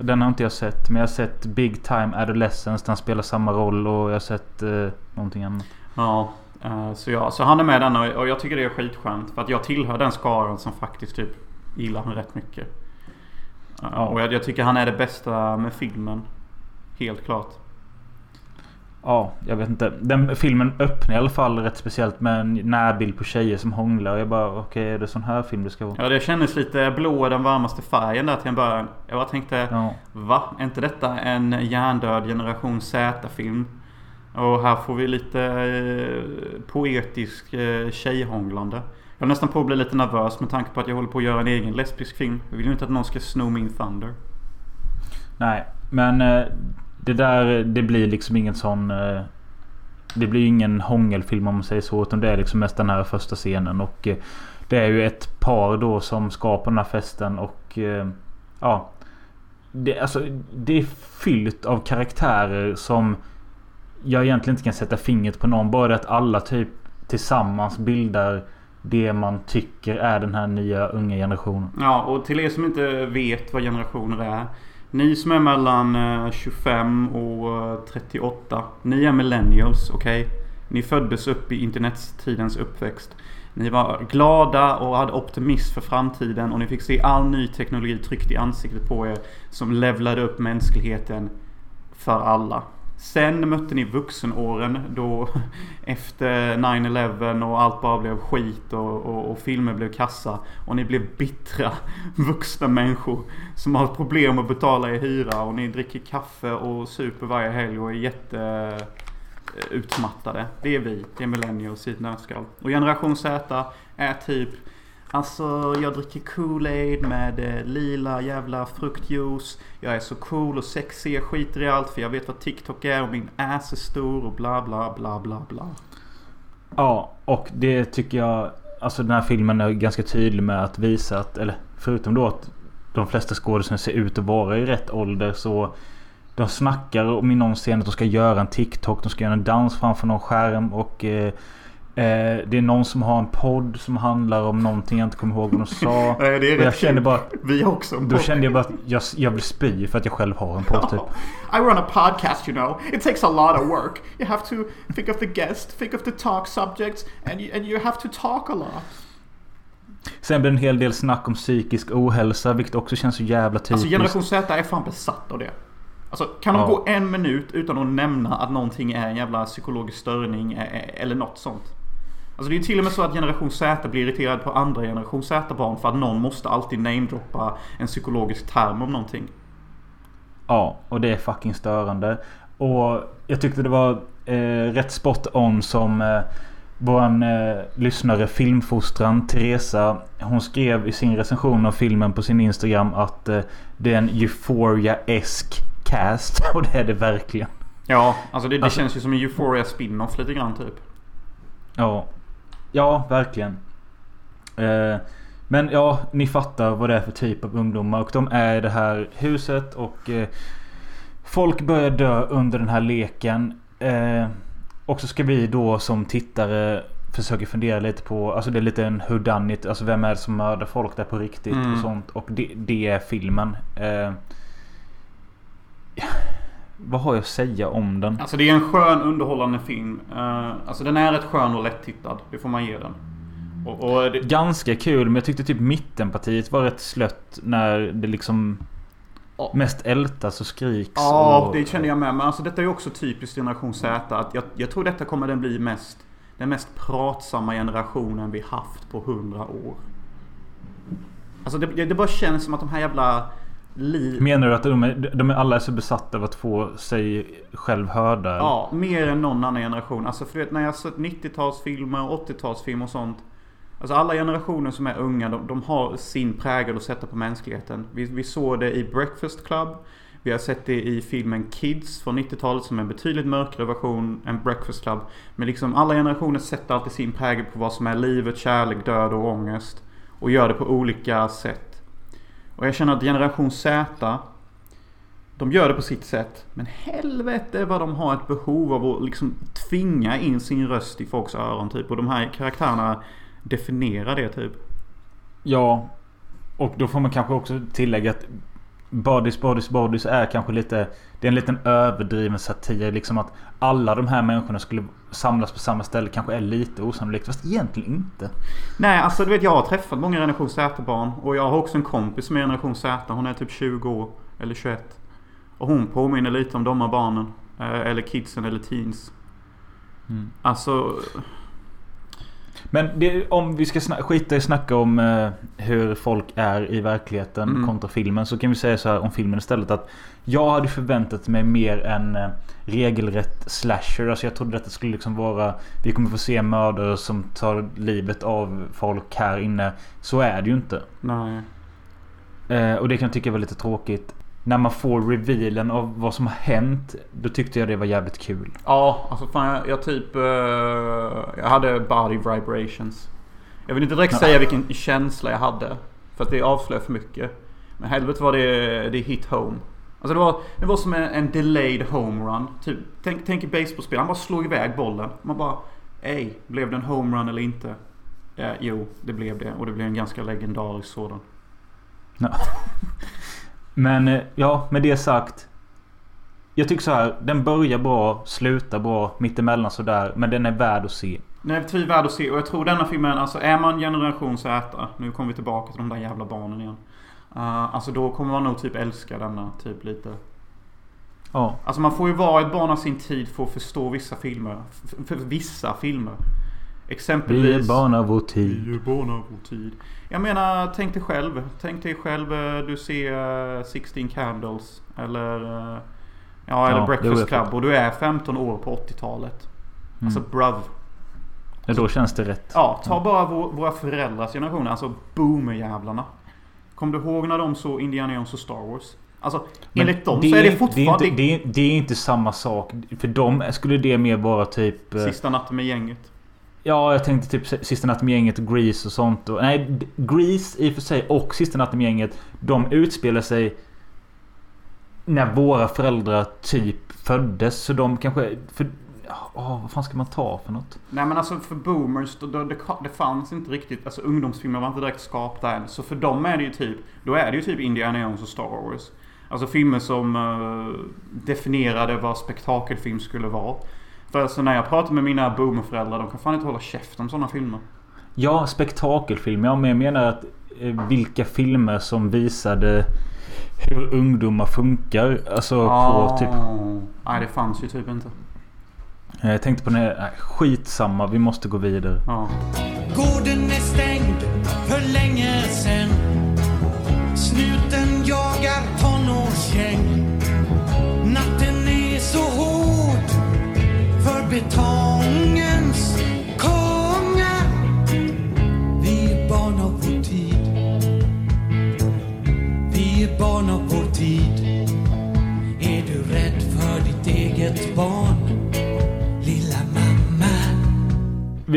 Den har inte jag sett. Men jag har sett Big Time Adolescence han spelar samma roll. Och jag har sett eh, någonting annat. Ja, eh, så, ja, så han är med den och, och jag tycker det är skitskönt. För att jag tillhör den skaran som faktiskt typ gillar honom rätt mycket. Eh, Ja. Och jag, jag tycker han är det bästa med filmen. Helt klart. Ja, jag vet inte. Den filmen öppnar i alla fall rätt speciellt med en närbild på tjejer som hånglar. Och jag bara okej, är det sån här film det ska vara? Ja, det kändes lite blå den varmaste färgen där till en början. Jag bara tänkte, Ja. va? Är inte detta en hjärndöd generation Z-film? Och här får vi lite eh, poetisk eh, tjejhånglande. Jag är nästan på att bli lite nervös med tanke på att jag håller på att göra en egen lesbisk film. Jag vill ju inte att någon ska sno min thunder. Nej, men eh, det där det blir liksom ingen sån... Eh, det blir ingen hångelfilm om man säger så. Utan det är liksom mest den här första scenen. Och eh, det är ju ett par då som ska på den här festen. Och eh, ja. Det, alltså, det är fyllt av karaktärer som jag egentligen inte kan sätta fingret på någon. Bara det att alla typ tillsammans bildar det man tycker är den här nya unga generationen. Ja, och till er som inte vet vad generationer är. Ni som är mellan eh, 25 och eh, 38. Ni är millennials, okej? Ni föddes upp i internettidens uppväxt. Ni var glada och hade optimism för framtiden och ni fick se all ny teknologi tryckt i ansiktet på er som levlade upp mänskligheten för alla. Sen mötte ni vuxenåren då (laughs) efter 9-11 och allt bara blev skit och, och, och filmer blev kassa. Och ni blev bittra (laughs) vuxna människor som har problem att betala er hyra och ni dricker kaffe och super varje helg och är jätte utmattade. Det är vi. Det är millennials i ett nötskal. Och generation Z är typ Alltså jag dricker Kool-Aid med eh, lila jävla fruktjuice. Jag är så cool och sexig. Jag skiter i allt för jag vet vad TikTok är och min ass är stor och bla bla bla bla bla. Ja, och det tycker jag... Alltså den här filmen är ganska tydlig med att visa att... Eller förutom då att de flesta skådespelare ser ut att vara i rätt ålder så... De snackar om i någon scen att de ska göra en TikTok. De ska göra en dans framför någon skärm och... Eh, eh, det är någon som har en podd som handlar om någonting jag inte kommer ihåg vad de sa. (laughs) Nej, det är Och jag kände bara... Vi har också en Då podd. kände jag bara att jag, jag vill spy för att jag själv har en podd typ. I run a podcast, you know. It takes a lot of work. You have to think of the guest, think of the talk subjects, and you, and you have to talk a lot. Sen blir det en hel del snack om psykisk ohälsa vilket också känns så jävla typiskt. Alltså generation Z är fan besatt av det. Alltså kan de Ja. gå en minut utan att nämna att någonting är en jävla psykologisk störning eh, eh, eller något sånt. Alltså det är ju till och med så att generation Z blir irriterad på andra generation Z-barn för att någon måste alltid namedroppa en psykologisk term om någonting. Ja, och det är fucking störande. Och jag tyckte det var eh, rätt spot on som eh, våran eh, lyssnare filmfostran Teresa. Hon skrev i sin recension av filmen på sin Instagram att eh, det är en Euphoria-esk cast. (laughs) Och det är det verkligen. Ja, alltså det, det Alltså- känns ju som en Euphoria spin-off lite grann typ. Ja. Ja, verkligen. Eh, men ja, ni fattar vad det är för typ av ungdomar. Och de är i det här huset och eh, folk börjar dö under den här leken. Eh, och så ska vi då som tittare försöka fundera lite på, alltså det är lite en whodunit. Alltså vem är det som mördar folk där på riktigt Mm. och sånt. Och det, det är filmen. Eh, vad har jag att säga om den? Alltså det är en skön underhållande film. Eh, alltså den är rätt skön och lättittad. Det får man ge den. Och, och det, Ganska kul men jag tyckte typ mittenpartiet var rätt slött när det liksom. Mest ältas och skriks Ja, och... det känner jag med. Men alltså detta är ju också typiskt generation Z. Att jag, jag tror detta kommer den bli mest den mest pratsamma generationen vi haft på hundra år. Alltså det, det bara känns som att de här jävla liv... Menar du att de är, de är alla är så besatta av att få sig själv hörda? Ja, mer än någon annan generation. Alltså för du vet, när jag har sett 90-talsfilmer och 80-talsfilmer och sånt. Alltså alla generationer som är unga, de, de har sin prägel att sätta på mänskligheten. Vi, vi såg det i Breakfast Club. Vi har sett det i filmen Kids från 90-talet som är en betydligt mörkare version än Breakfast Club. Men liksom alla generationer sätter alltid sin prägel på vad som är livet, kärlek, död och ångest. Och gör det på olika sätt. Och jag känner att Generation Z de gör det på sitt sätt. Men helvete vad de har ett behov av att liksom tvinga in sin röst i folks öron typ. Och de här karaktärerna definierar det typ. Ja. Och då får man kanske också tillägga att Bodies, Bodies, Bodies är kanske lite... Det är en liten överdriven satir. Liksom att alla de här människorna skulle samlas på samma ställe kanske är lite osannolikt. Fast egentligen inte. Nej, alltså du vet jag har träffat många generation Z-barn. Och jag har också en kompis som är generation Z. Hon är typ 20 år. Eller 21. Och hon påminner lite om de här barnen. Eh, Eller kidsen eller teens. Mm. Alltså... Men det, om vi ska skita i snacka om eh, hur folk är i verkligheten Mm. kontra filmen. Så kan vi säga så här om filmen istället att jag hade förväntat mig mer en eh, regelrätt slasher. Alltså jag trodde att det skulle liksom vara Vi kommer få se mördare som tar livet av folk här inne. Så är det ju inte. Nej. Eh, och det kan jag tycka var lite tråkigt. När man får revealen av vad som har hänt. Då tyckte jag det var jävligt kul. Ja, alltså fan jag, jag typ... eh, jag hade body vibrations. Jag vill inte direkt Ja. säga vilken känsla jag hade. För att det avslöjar för mycket. Men helvete var det, det hit home. Alltså det var, det var som en, en delayed homerun. Typ, tänk, tänk i baseballspel. Han bara slog iväg bollen. Man bara... Ey, blev det en homerun eller inte? Ja, jo, det blev det. Och det blev en ganska legendarisk sådan. Ja. (laughs) Men eh, ja, med det sagt. Jag tycker så här. Den börjar bra, slutar bra, mittemellan sådär. Men den är värd att se. Den är tydligt värd att se och jag tror denna filmen, alltså är man generation Z, nu kommer vi tillbaka till de där jävla barnen igen. Uh, alltså då kommer man nog typ älska denna typ lite. Ja. Alltså man får ju vara ett barn av sin tid för att förstå vissa filmer. För vissa filmer. Exempelvis... Vi är barn av vår tid. Vi är barn av vår tid. Jag menar, tänk dig själv. Tänk dig själv, eh, du ser eh, 16 Candles. Eller... eh, Ja, eller Ja, det Breakfast. Club. Och du är 15 år på 80-talet. Alltså Mm. bruv. Ja, då känns det rätt. Ja, ta bara vår, våra föräldrars generation. Alltså boomerjävlarna. Kommer du ihåg när de såg Indiana Jones och Star Wars? Alltså, Men enligt dem så är det fortfarande... Det är, inte, det, är, det är inte samma sak. För dem skulle det mer vara typ... eh, Sista natten med gänget. Ja, jag tänkte typ Sista natten med gänget och Grease och sånt. Och, nej, Grease i och för sig och Sista natten med gänget. De utspelar sig när våra föräldrar typ föddes. Så de kanske... För, Oh, vad fan ska man ta för något? Nej men alltså för boomers, då, då, det, det fanns inte riktigt... Alltså ungdomsfilmer var inte direkt skapta än. Så för dem är det ju typ... Då är det ju typ Indiana Jones och Star Wars. Alltså filmer som uh, definierade vad spektakelfilm skulle vara. För alltså när jag pratar med mina boomerföräldrar, de kan fan inte hålla käft om sådana filmer. Ja, spektakelfilm. Ja, men jag menar att eh, vilka filmer som visade hur ungdomar funkar. Alltså på typ... Nej, det fanns ju typ inte. Eh, Jag tänkte på det. Nej, skitsamma. Vi måste gå vidare. Ja. Gården är stängd för länge för betongens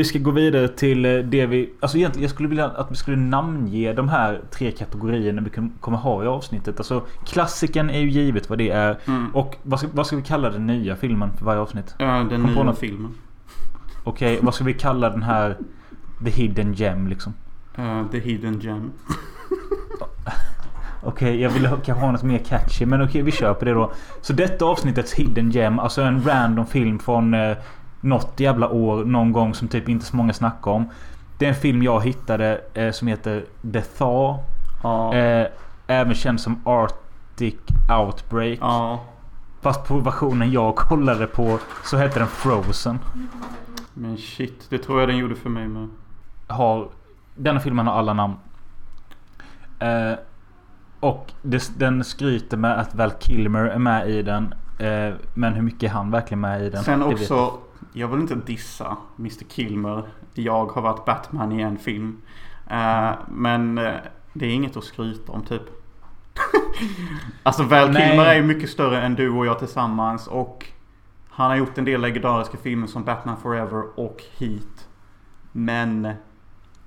Vi ska gå vidare till eh, det vi... Alltså egentligen jag skulle vilja att vi skulle namnge de här tre kategorierna vi kom- kommer ha i avsnittet. Alltså klassikern är ju givet vad det är. Mm. Och vad ska, vad ska vi kalla den nya filmen för varje avsnitt? Ja, den Kom nya filmen. Okej, vad ska vi kalla den här... The Hidden Gem liksom? Eh, The Hidden Gem. (laughs) Okej, jag vill ha, kanske ha något mer catchy. Men okej, vi kör på det då. Så detta avsnittets Hidden Gem. Alltså en random film från eh, något jävla år någon gång som typ inte så många snackar om. Det är en film jag hittade eh, som heter The Thaw. Ja. Eh, även känd som Arctic Outbreak. Ja. Fast på versionen jag kollade på så hette den Frozen. Men shit, det tror jag den gjorde för mig med. Har, denna filmen har alla namn. Eh, och det, den skryter med att Val Kilmer är med i den. Eh, men hur mycket är han verkligen med i den? Sen också, jag vill inte dissa Mr Kilmer. Jag har varit Batman i en film. Eh, men eh, det är inget att skryta om typ. (laughs) alltså Val Nej. Kilmer är ju mycket större än du och jag tillsammans. Och han har gjort en del legendariska filmer som Batman Forever och Heat. Men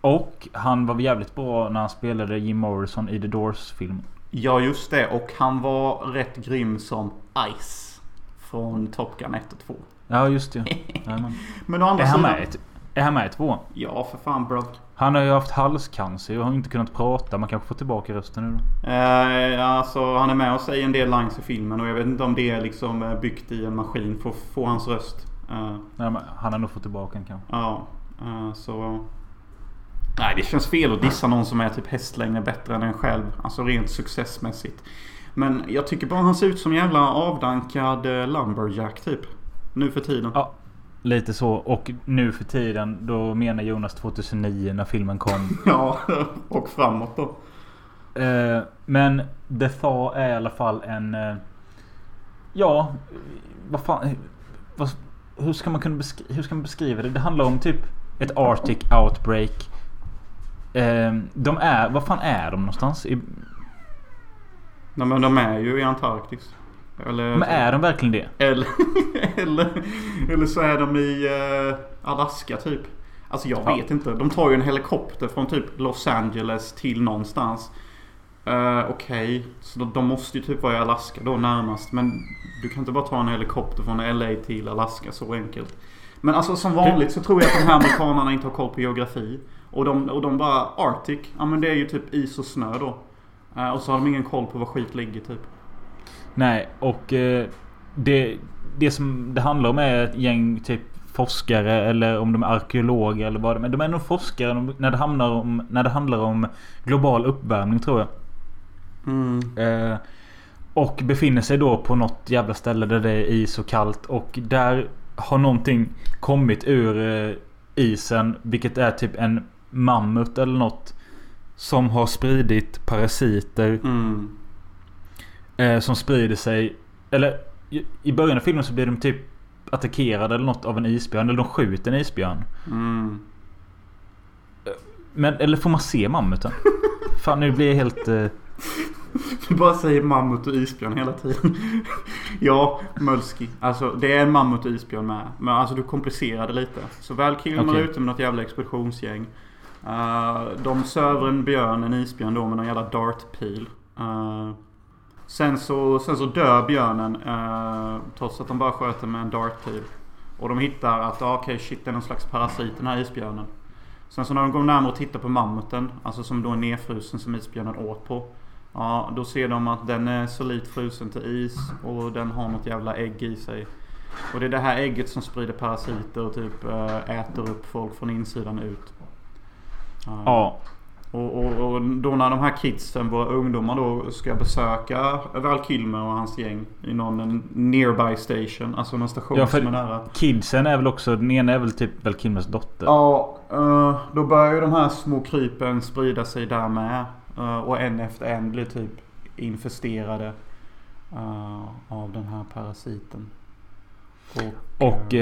Och han var jävligt bra när han spelade Jim Morrison i The Doors-filmen. Ja, just det. Och han var rätt grym som Ice. Från Top Gun 1 och 2. Ja, just det. (laughs) Jajamän. Men å andra Är han sidan... med i- är han med i tvåan? Ja, för fan bro. Han har ju haft halscancer och har inte kunnat prata. Man kanske får tillbaka rösten nu då. Eh, alltså, han är med och säger en del lines i filmen och jag vet inte om det är liksom eh, byggt i en maskin för att få hans röst. Eh, Nej, men han har nog fått tillbaka den kanske. ja, eh, så... Nej, det känns fel att dissa någon som är typ hästlängder bättre än en själv. Alltså rent successmässigt. Men jag tycker bara han ser ut som jävla avdankad eh, lumberjack typ. Nu för tiden. Ja, lite så. Och nu för tiden, då menar Jonas 2009 när filmen kom. (laughs) Ja, och framåt då. Eh, men The Thaw är i alla fall en... Eh, ja, vad fan... Vad, hur, ska man kunna beskri- hur ska man beskriva det? Det handlar om typ ett Arctic outbreak. Eh, de är... Vad fan är de någonstans? I, Nej, men de är ju i Antarktis. Eller, men är de verkligen det? eller, (laughs) eller, eller så är de i eh, Alaska typ. Alltså jag Ja. vet inte. De tar ju en helikopter från typ Los Angeles till någonstans. Uh, Okej, så de, de måste ju typ vara i Alaska då närmast. Men du kan inte bara ta en helikopter från LA till Alaska så enkelt. Men alltså som vanligt så tror jag att de här amerikanerna inte har koll på geografi. Och de, och de bara Arctic, ja men det är ju typ is och snö då. Eh, och så har de ingen koll på var skit ligger typ. Nej, och eh, det, det som det handlar om är ett gäng typ forskare eller om de är arkeologer eller vad det är. Men de är nog forskare när det, handlar om, när det handlar om global uppvärmning tror jag. Eh, och befinner sig då på något jävla ställe där det är is och kallt. Och där har någonting kommit ur eh, isen. Vilket är typ en mammut eller något. Som har spridit parasiter. Mm. Eh, som sprider sig. Eller i, början av filmen så blir de typ attackerade eller något av en isbjörn. Eller de skjuter en isbjörn. Mm. Men, eller får man se mammuten? (laughs) Fan nu blir jag helt... Eh, Du bara säger mammut och isbjörn hela tiden. (laughs) ja, Mölski. Alltså det är en mammut och isbjörn med. Men alltså du komplicerar det lite. Så väl killen Okej. är ute med något jävla expeditionsgäng. Uh, de söver en björn, en isbjörn då med någon jävla dartpil. Uh, sen, så, sen så dör björnen. eh, trots att de bara sköter med en dartpil. Och de hittar att ah, okej shit det är någon slags parasit den här isbjörnen. Sen så när de går närmare och tittar på mammuten. Alltså som då är nedfrusen som isbjörnen åt på. Ja, då ser de att den är solitt frusen till is och den har något jävla ägg i sig. Och det är det här ägget som sprider parasiter och typ eh, äter upp folk från insidan ut. Ja. Och, och, och då när de här kidsen, våra ungdomar då, ska besöka Val Kilmer och hans gäng i någon nearby station. Alltså någon station Ja, som är nära. Kidsen är väl också... Den ena är väl typ väl Kilmers dotter. Ja, eh, då börjar ju de här små krypen sprida sig där med. Eh, och en efter en blir typ infesterade eh, av den här parasiten. Och, Och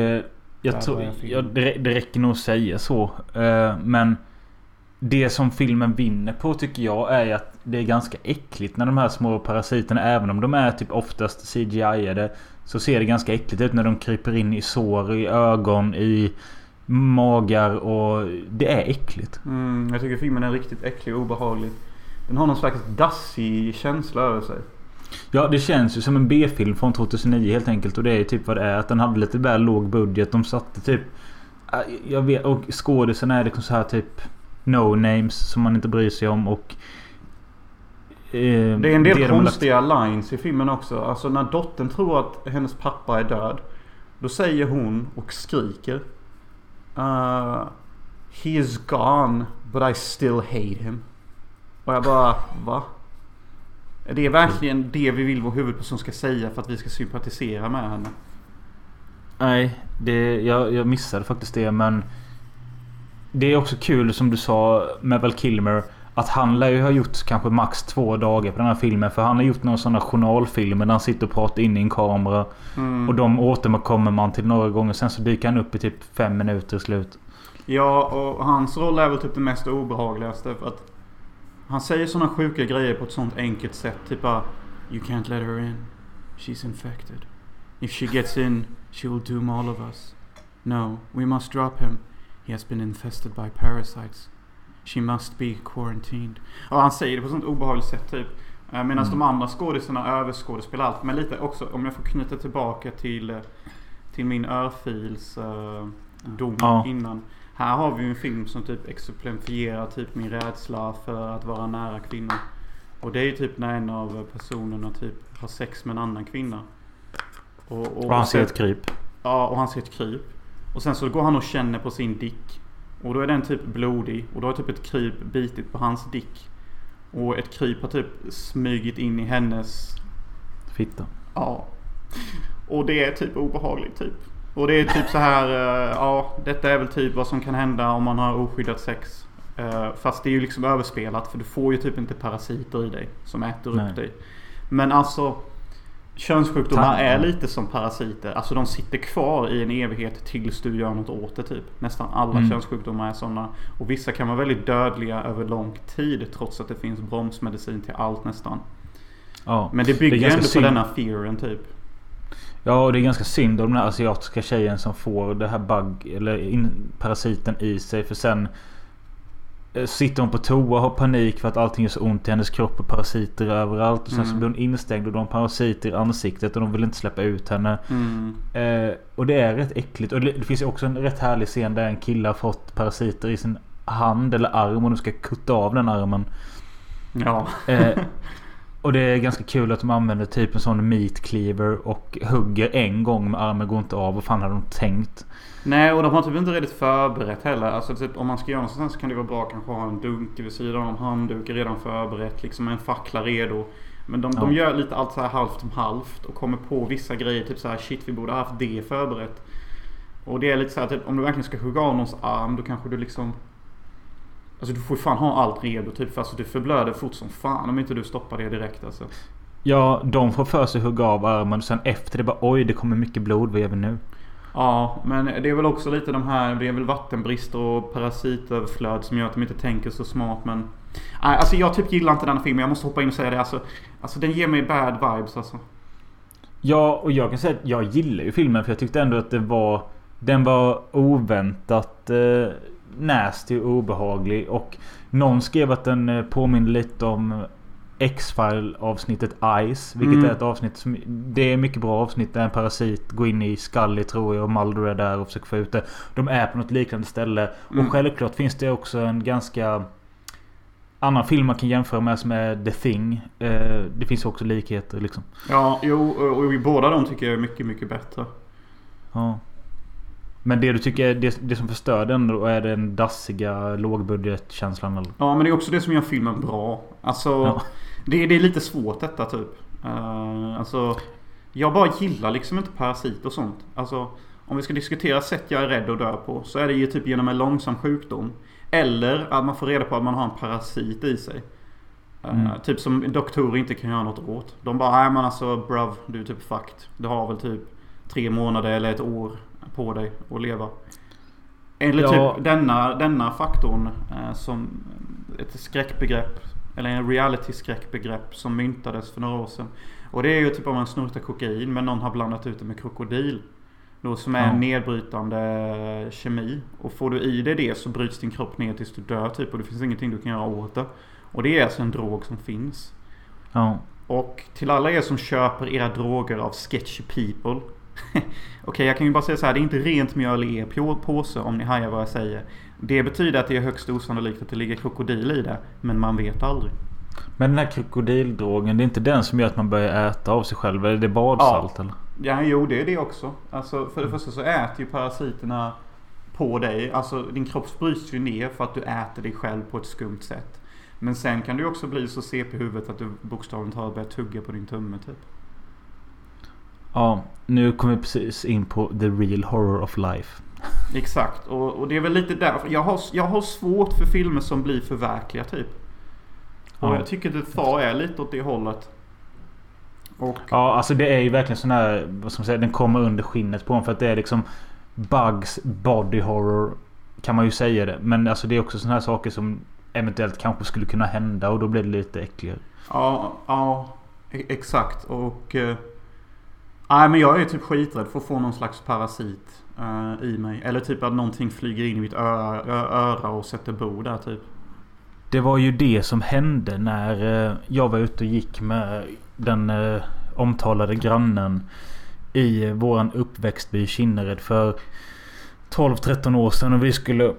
jag tror... det, räcker nog att säga så. Men det som filmen vinner på tycker jag är att det är ganska äckligt när de här små parasiterna, även om de är typ oftast CGI-ade, så ser det ganska äckligt ut när de kryper in i sår, i ögon, i magar och det är äckligt. mm, jag tycker filmen är riktigt äcklig och obehaglig. Den har någon slags dassig känsla över sig. Ja, det känns ju som en B-film från 2009 helt enkelt. Och det är typ vad det är. Att den hade lite väl låg budget. De satte typ... äh, Jag vet, och skådisen är liksom så här typ... No names som man inte bryr sig om och... eh, Det är en del de lagt- konstiga lines i filmen också. Alltså när dottern tror att hennes pappa är död. Då säger hon och skriker. Uh, He is gone but I still hate him. Och jag bara, va? Är det verkligen det vi vill vår huvudperson ska säga för att vi ska sympatisera med henne? Nej, det, jag, jag missade faktiskt det men... Det är också kul som du sa med Val Kilmer. Att han lär ju ha gjort kanske max två dagar på den här filmen. För han har gjort några sådana journalfilmer där han sitter och pratar in i en kamera. Mm. Och de återkommer man till några gånger. Sen så dyker han upp i typ fem minuter i slut. Ja, och hans roll är väl typ det mest obehagligaste. För att han säger sådana sjuka grejer på ett sånt enkelt sätt. Typ bara You can't let her in. She's infected. If she gets in, she will doom all of us. No, we must drop him. He has been infested by parasites. She must be quarantined. Och han säger det på ett sånt obehagligt sätt typ. Eh, Medan de andra skådisarna överskådespelar allt. Men lite också, om jag får knyta tillbaka till, eh, till min örfils uh, dom Ja. innan. Här har vi ju en film som typ exemplifierar typ min rädsla för att vara nära kvinnor. Och det är ju typ när en av personerna typ har sex med en annan kvinna. Och, Och han ser ett kryp. Ja, och han ser ett kryp. Och sen så går han och känner på sin dick. Och då är den typ blodig. Och då har typ ett kryp bitit på hans dick. Och ett kryp har typ smugit in i hennes... Fitta. Ja. Och det är typ obehagligt typ. Och det är typ så här, eh, ja detta är väl typ vad som kan hända om man har oskyddat sex. Eh, fast det är ju liksom överspelat för du får ju typ inte parasiter i dig som äter Nej. upp dig. Men alltså Könssjukdomar Fan. är lite som parasiter. Alltså de sitter kvar i en evighet tills du gör något åt det typ. Nästan alla Mm. könssjukdomar är sådana. Och vissa kan vara väldigt dödliga över lång tid trots att det finns bromsmedicin till allt nästan. Ja. Men det bygger Det ändå synd. på denna fearen typ. Ja, och det är ganska synd om den här asiatiska tjejen som får det här bug eller in, parasiten i sig. För sen sitter hon på toa och har panik för att allting gör så ont i hennes kropp och parasiter överallt. Och sen så Mm. blir hon instängd och de har parasiter i ansiktet och de vill inte släppa ut henne. Mm. Eh, och det är rätt äckligt. Och det, det finns ju också en rätt härlig scen där en kille har fått parasiter i sin hand eller arm och de ska kutta av den armen. Ja. Eh, och det är ganska kul att de använder typ en sån meat cleaver och hugger en gång med armen går inte av. Vad fan hade de tänkt? Nej och de har typ inte riktigt förberett heller. Alltså typ om man ska göra något sånt så kan det vara bra att kanske ha en dunk vid sidan om handduk redan förberett. Liksom en fackla redo. Men de, de Ja. gör lite allt så här halvt om halvt och kommer på vissa grejer. Typ så här shit vi borde ha haft det förberett. Och det är lite så här typ om du verkligen ska hugga av någons arm då kanske du liksom Alltså du får ju fan ha allt redo typ. För alltså du förblöder fort som fan om inte du stoppar det direkt alltså. Ja, de får för sig hugga av armen och sen efter det bara oj det kommer mycket blod. Vad gör vi nu? Ja, men det är väl också lite de här, det är väl vattenbrist och parasitöverflöd som gör att de inte tänker så smart men... Nej, alltså jag typ gillar inte den här filmen. Jag måste hoppa in och säga det. Alltså, alltså den ger mig bad vibes alltså. Ja, och jag kan säga att jag gillar ju filmen för jag tyckte ändå att det var... Den var oväntat eh, nasty och obehaglig. Och någon skrev att den eh, påminner lite om X-File avsnittet Ice. Vilket Mm. är ett avsnitt som... Det är mycket bra avsnitt där en parasit går in i Scully tror jag och Mulder är där och försöker få ut det. De är på något liknande ställe. Mm. Och självklart finns det också en ganska... Annan film man kan jämföra med som är The Thing. Eh, det finns också likheter liksom. Ja, jo, och, och båda de tycker jag är mycket, mycket bättre. Ja. Men det du tycker är det, det som förstör den då är den dassiga lågbudgetkänslan eller? Ja, men det är också det som gör filmen bra. Alltså, Ja. Det, det är lite svårt detta typ. Uh, alltså, jag bara gillar liksom inte parasit och sånt. Alltså, om vi ska diskutera sätt jag är rädd att dö på så är det ju typ genom en långsam sjukdom. Eller att man får reda på att man har en parasit i sig. Eh, Mm. Typ som doktorer inte kan göra något åt. De bara, nej men alltså bruv, du är typ fucked. Du har väl typ tre månader eller ett år på dig att leva. Eller Ja. typ denna, denna faktorn eh, som ett skräckbegrepp. Eller en reality-skräckbegrepp som myntades för några år sedan. Och det är ju typ om man snortar kokain men någon har blandat ut det med krokodil. Då som är Ja. en nedbrytande kemi. Och får du i dig det så bryts din kropp ner tills du dör typ. Och det finns ingenting du kan göra åt det. Och det är alltså en drog som finns. Ja. Och till alla er som köper era droger av sketchy people. (laughs) Okej, jag kan ju bara säga så här. Det är inte rent mjöl i er på- påse om ni hajar vad jag säger. Det betyder att det är högst osannolikt att det ligger krokodil i det. Men man vet aldrig. Men den här krokodildrogen, det är inte den som gör att man börjar äta av sig själv? Eller det är badsalt eller? Ja, jo det är det också. Alltså för det första så äter ju parasiterna på dig. Alltså din kropp bryts ju ner för att du äter dig själv på ett skumt sätt. Men sen kan du också bli så CP i huvudet att du bokstavligt talat börjar tugga på din tumme typ. Ja, nu kommer vi precis in på the real horror of life. Exakt, och, och det är väl lite därför. Jag har, jag har svårt för filmer som blir för verkliga typ. Och Ja. jag tycker att Thar är lite åt det hållet. Och Ja, alltså det är ju verkligen sån här... Vad ska man säga? Den kommer under skinnet på en för att det är liksom... Bugs body horror. Kan man ju säga det. Men alltså det är också såna här saker som eventuellt kanske skulle kunna hända och då blir det lite äckligare. ja, ja e- exakt. Och... eh, Nej men jag är typ skiträdd för att få någon slags parasit uh, i mig. Eller typ att någonting flyger in i mitt öra, öra och sätter bo där typ. Det var ju det som hände när eh, jag var ute och gick med den uh, omtalade grannen i våran uppväxtby Kinnered för 12-13 år sedan och vi skulle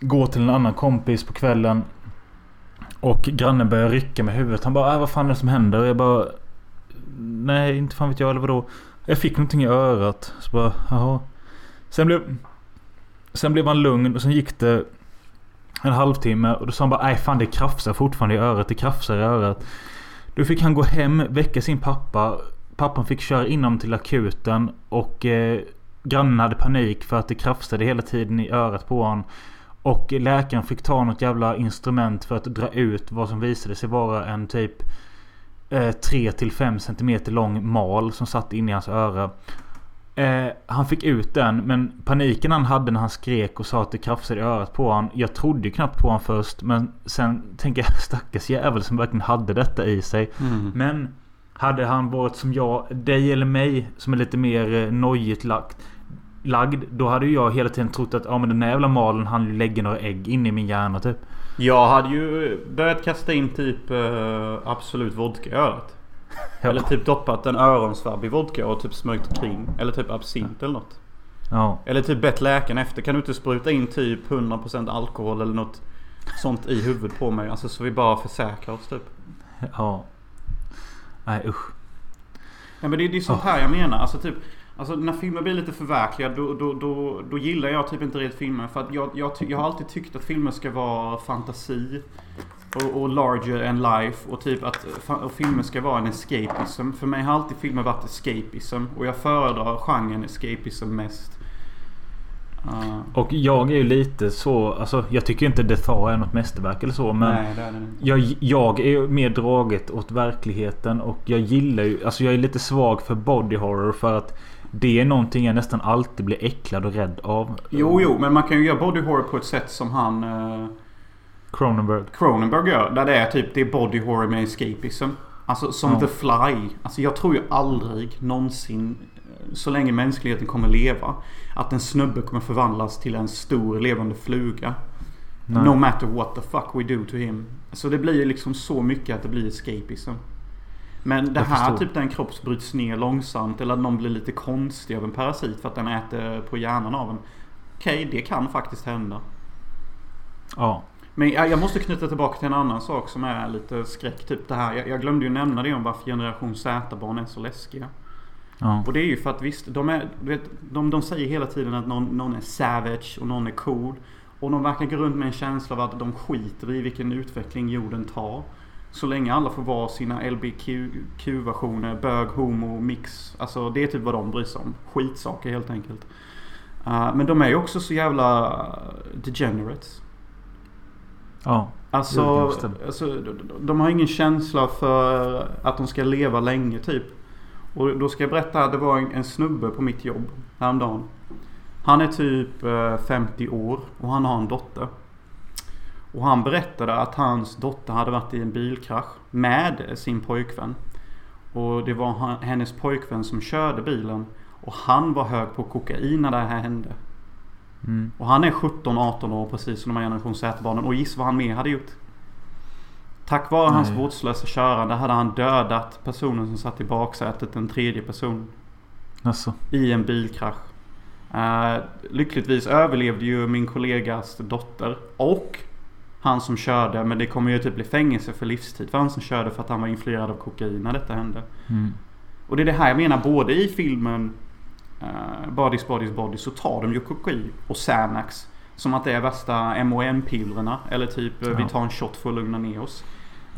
gå till en annan kompis på kvällen. Och grannen började rycka med huvudet. Han bara äh, vad fan är det som händer? Och jag bara Nej inte fan vet jag eller vadå. Jag fick någonting i örat. Så bara jaha. Sen blev Sen blev han lugn och sen gick det en halvtimme och då sa han bara nej fan det krafsar fortfarande i örat. Det krafsar i örat. Då fick han gå hem, väcka sin pappa. Pappan fick köra in honom till akuten och eh, grannen hade panik för att det krafsade hela tiden i örat på honom. Och läkaren fick ta något jävla instrument för att dra ut vad som visade sig vara en typ eh, 3-5 cm lång mal som satt inne i hans öra. Eh, han fick ut den men paniken han hade när han skrek och sa att det krafsade i örat på honom. Jag trodde ju knappt på honom först men sen tänker jag (laughs) stackars jävel som verkligen hade detta i sig. Mm. Men hade han varit som jag, dig eller mig som är lite mer eh, nojigt lagt, lagd. Då hade ju jag hela tiden trott att ja, men den där jävla malen han lägga några ägg in i min hjärna typ. Jag hade ju börjat kasta in typ eh, Absolut vodka i örat. Ja. (laughs) Eller typ doppat en öronsvabb i vodka och typ smörjt omkring. Eller typ absint eller något. Ja. Eller typ bett läkaren efter. Kan du inte spruta in typ 100% alkohol eller något sånt i huvudet på mig? Alltså så vi bara försäkrar oss typ. Ja. Nej usch. Ja men det, det är sånt här jag menar. Alltså typ Alltså när filmer blir lite förverkligade då, då, då, då gillar jag typ inte riktigt filmer. För att jag, jag, jag har alltid tyckt att filmer ska vara fantasi. Och, och larger än life. Och typ att och filmer ska vara en escapism. För mig har alltid filmer varit escapism. Och jag föredrar genren escapism mest. Uh, Och jag är ju lite så, alltså jag tycker inte The Thaw är något mästerverk eller så men nej det är det inte. jag, jag är ju mer draget åt verkligheten och jag gillar ju, alltså jag är lite svag för body horror för att det är någonting jag nästan alltid blir äcklad och rädd av. Jo, jo, men man kan ju göra body horror på ett sätt som han uh, Cronenberg. Cronenberg gör. Där det är typ det är body horror med escapism. Alltså som Ja. The Fly. Alltså jag tror ju aldrig någonsin eh, så länge mänskligheten kommer leva. Att en snubbe kommer förvandlas till en stor levande fluga. Nej. No matter what the fuck we do to him. Så det blir liksom så mycket att det blir escapism. Men det Jag här förstår. typ där en kropp bryts ner långsamt. Eller att någon blir lite konstig av en parasit för att den äter på hjärnan av en. Okej, det kan faktiskt hända. Ja. Men jag, jag måste knyta tillbaka till en annan sak som är lite skräck. Typ det här. Jag, jag glömde ju nämna det om varför generation Z-barn är så läskiga. Ja. Och det är ju för att visst, de, är, vet, de, de säger hela tiden att någon, någon är savage och någon är cool. Och de verkar gå runt med en känsla av att de skiter i vilken utveckling jorden tar. Så länge alla får vara sina LBQ-versioner, bög, homo, mix. Alltså det är typ vad de bryr sig om. Skitsaker helt enkelt. Uh, men de är ju också så jävla degenerates. Ja. Alltså, alltså de, har ingen känsla för att de ska leva länge typ. Och då ska jag berätta, det var en, en snubbe på mitt jobb häromdagen. Han är typ eh, 50 år och han har en dotter. Och han berättade att hans dotter hade varit i en bilkrasch med sin pojkvän. Och det var hennes pojkvän som körde bilen. Och han var hög på kokain när det här hände. Mm. Och han är 17-18 år precis som de här generation Z-barnen. Och gissa vad han mer hade gjort? Tack vare hans Nej. vårdslösa körande hade han dödat personen som satt i baksätet, en tredje person. Alltså. I en bilkrasch. Uh, lyckligtvis överlevde ju min kollegas dotter. Och han som körde. Men det kommer ju typ bli fängelse för livstid för han som körde för att han var influerad av kokain när detta hände. Mm. Och det är det här jag menar. Både i filmen uh, Bodies, Bodies, Bodies så tar de ju kokain och Xanax. Som att det är värsta MOM-pillerna. Eller typ eh, vi Ja. tar en shot för att lugna ner oss.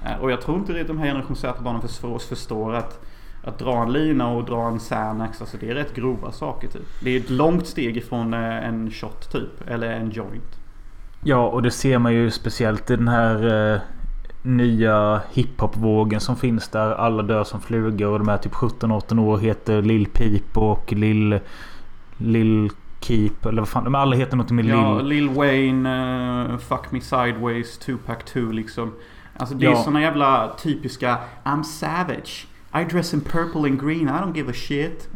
Eh, och jag tror inte riktigt de här generation Z-barnen för oss förstår att att dra en lina och dra en Xanax, alltså det är rätt grova saker typ. Det är ett långt steg ifrån eh, en shot typ. Eller en joint. Ja och det ser man ju speciellt i den här eh, nya hiphop-vågen som finns där alla dör som flugor och de är typ 17-18 år heter Lil Peep och Lil... Lil Keep eller vad fan. De alla heter något med Ja, Lil... Lil Wayne, eh, Fuck Me Sideways, Tupac 2 liksom. Alltså det är Ja. såna jävla typiska I'm savage. I dress in purple and green, I don't give a shit.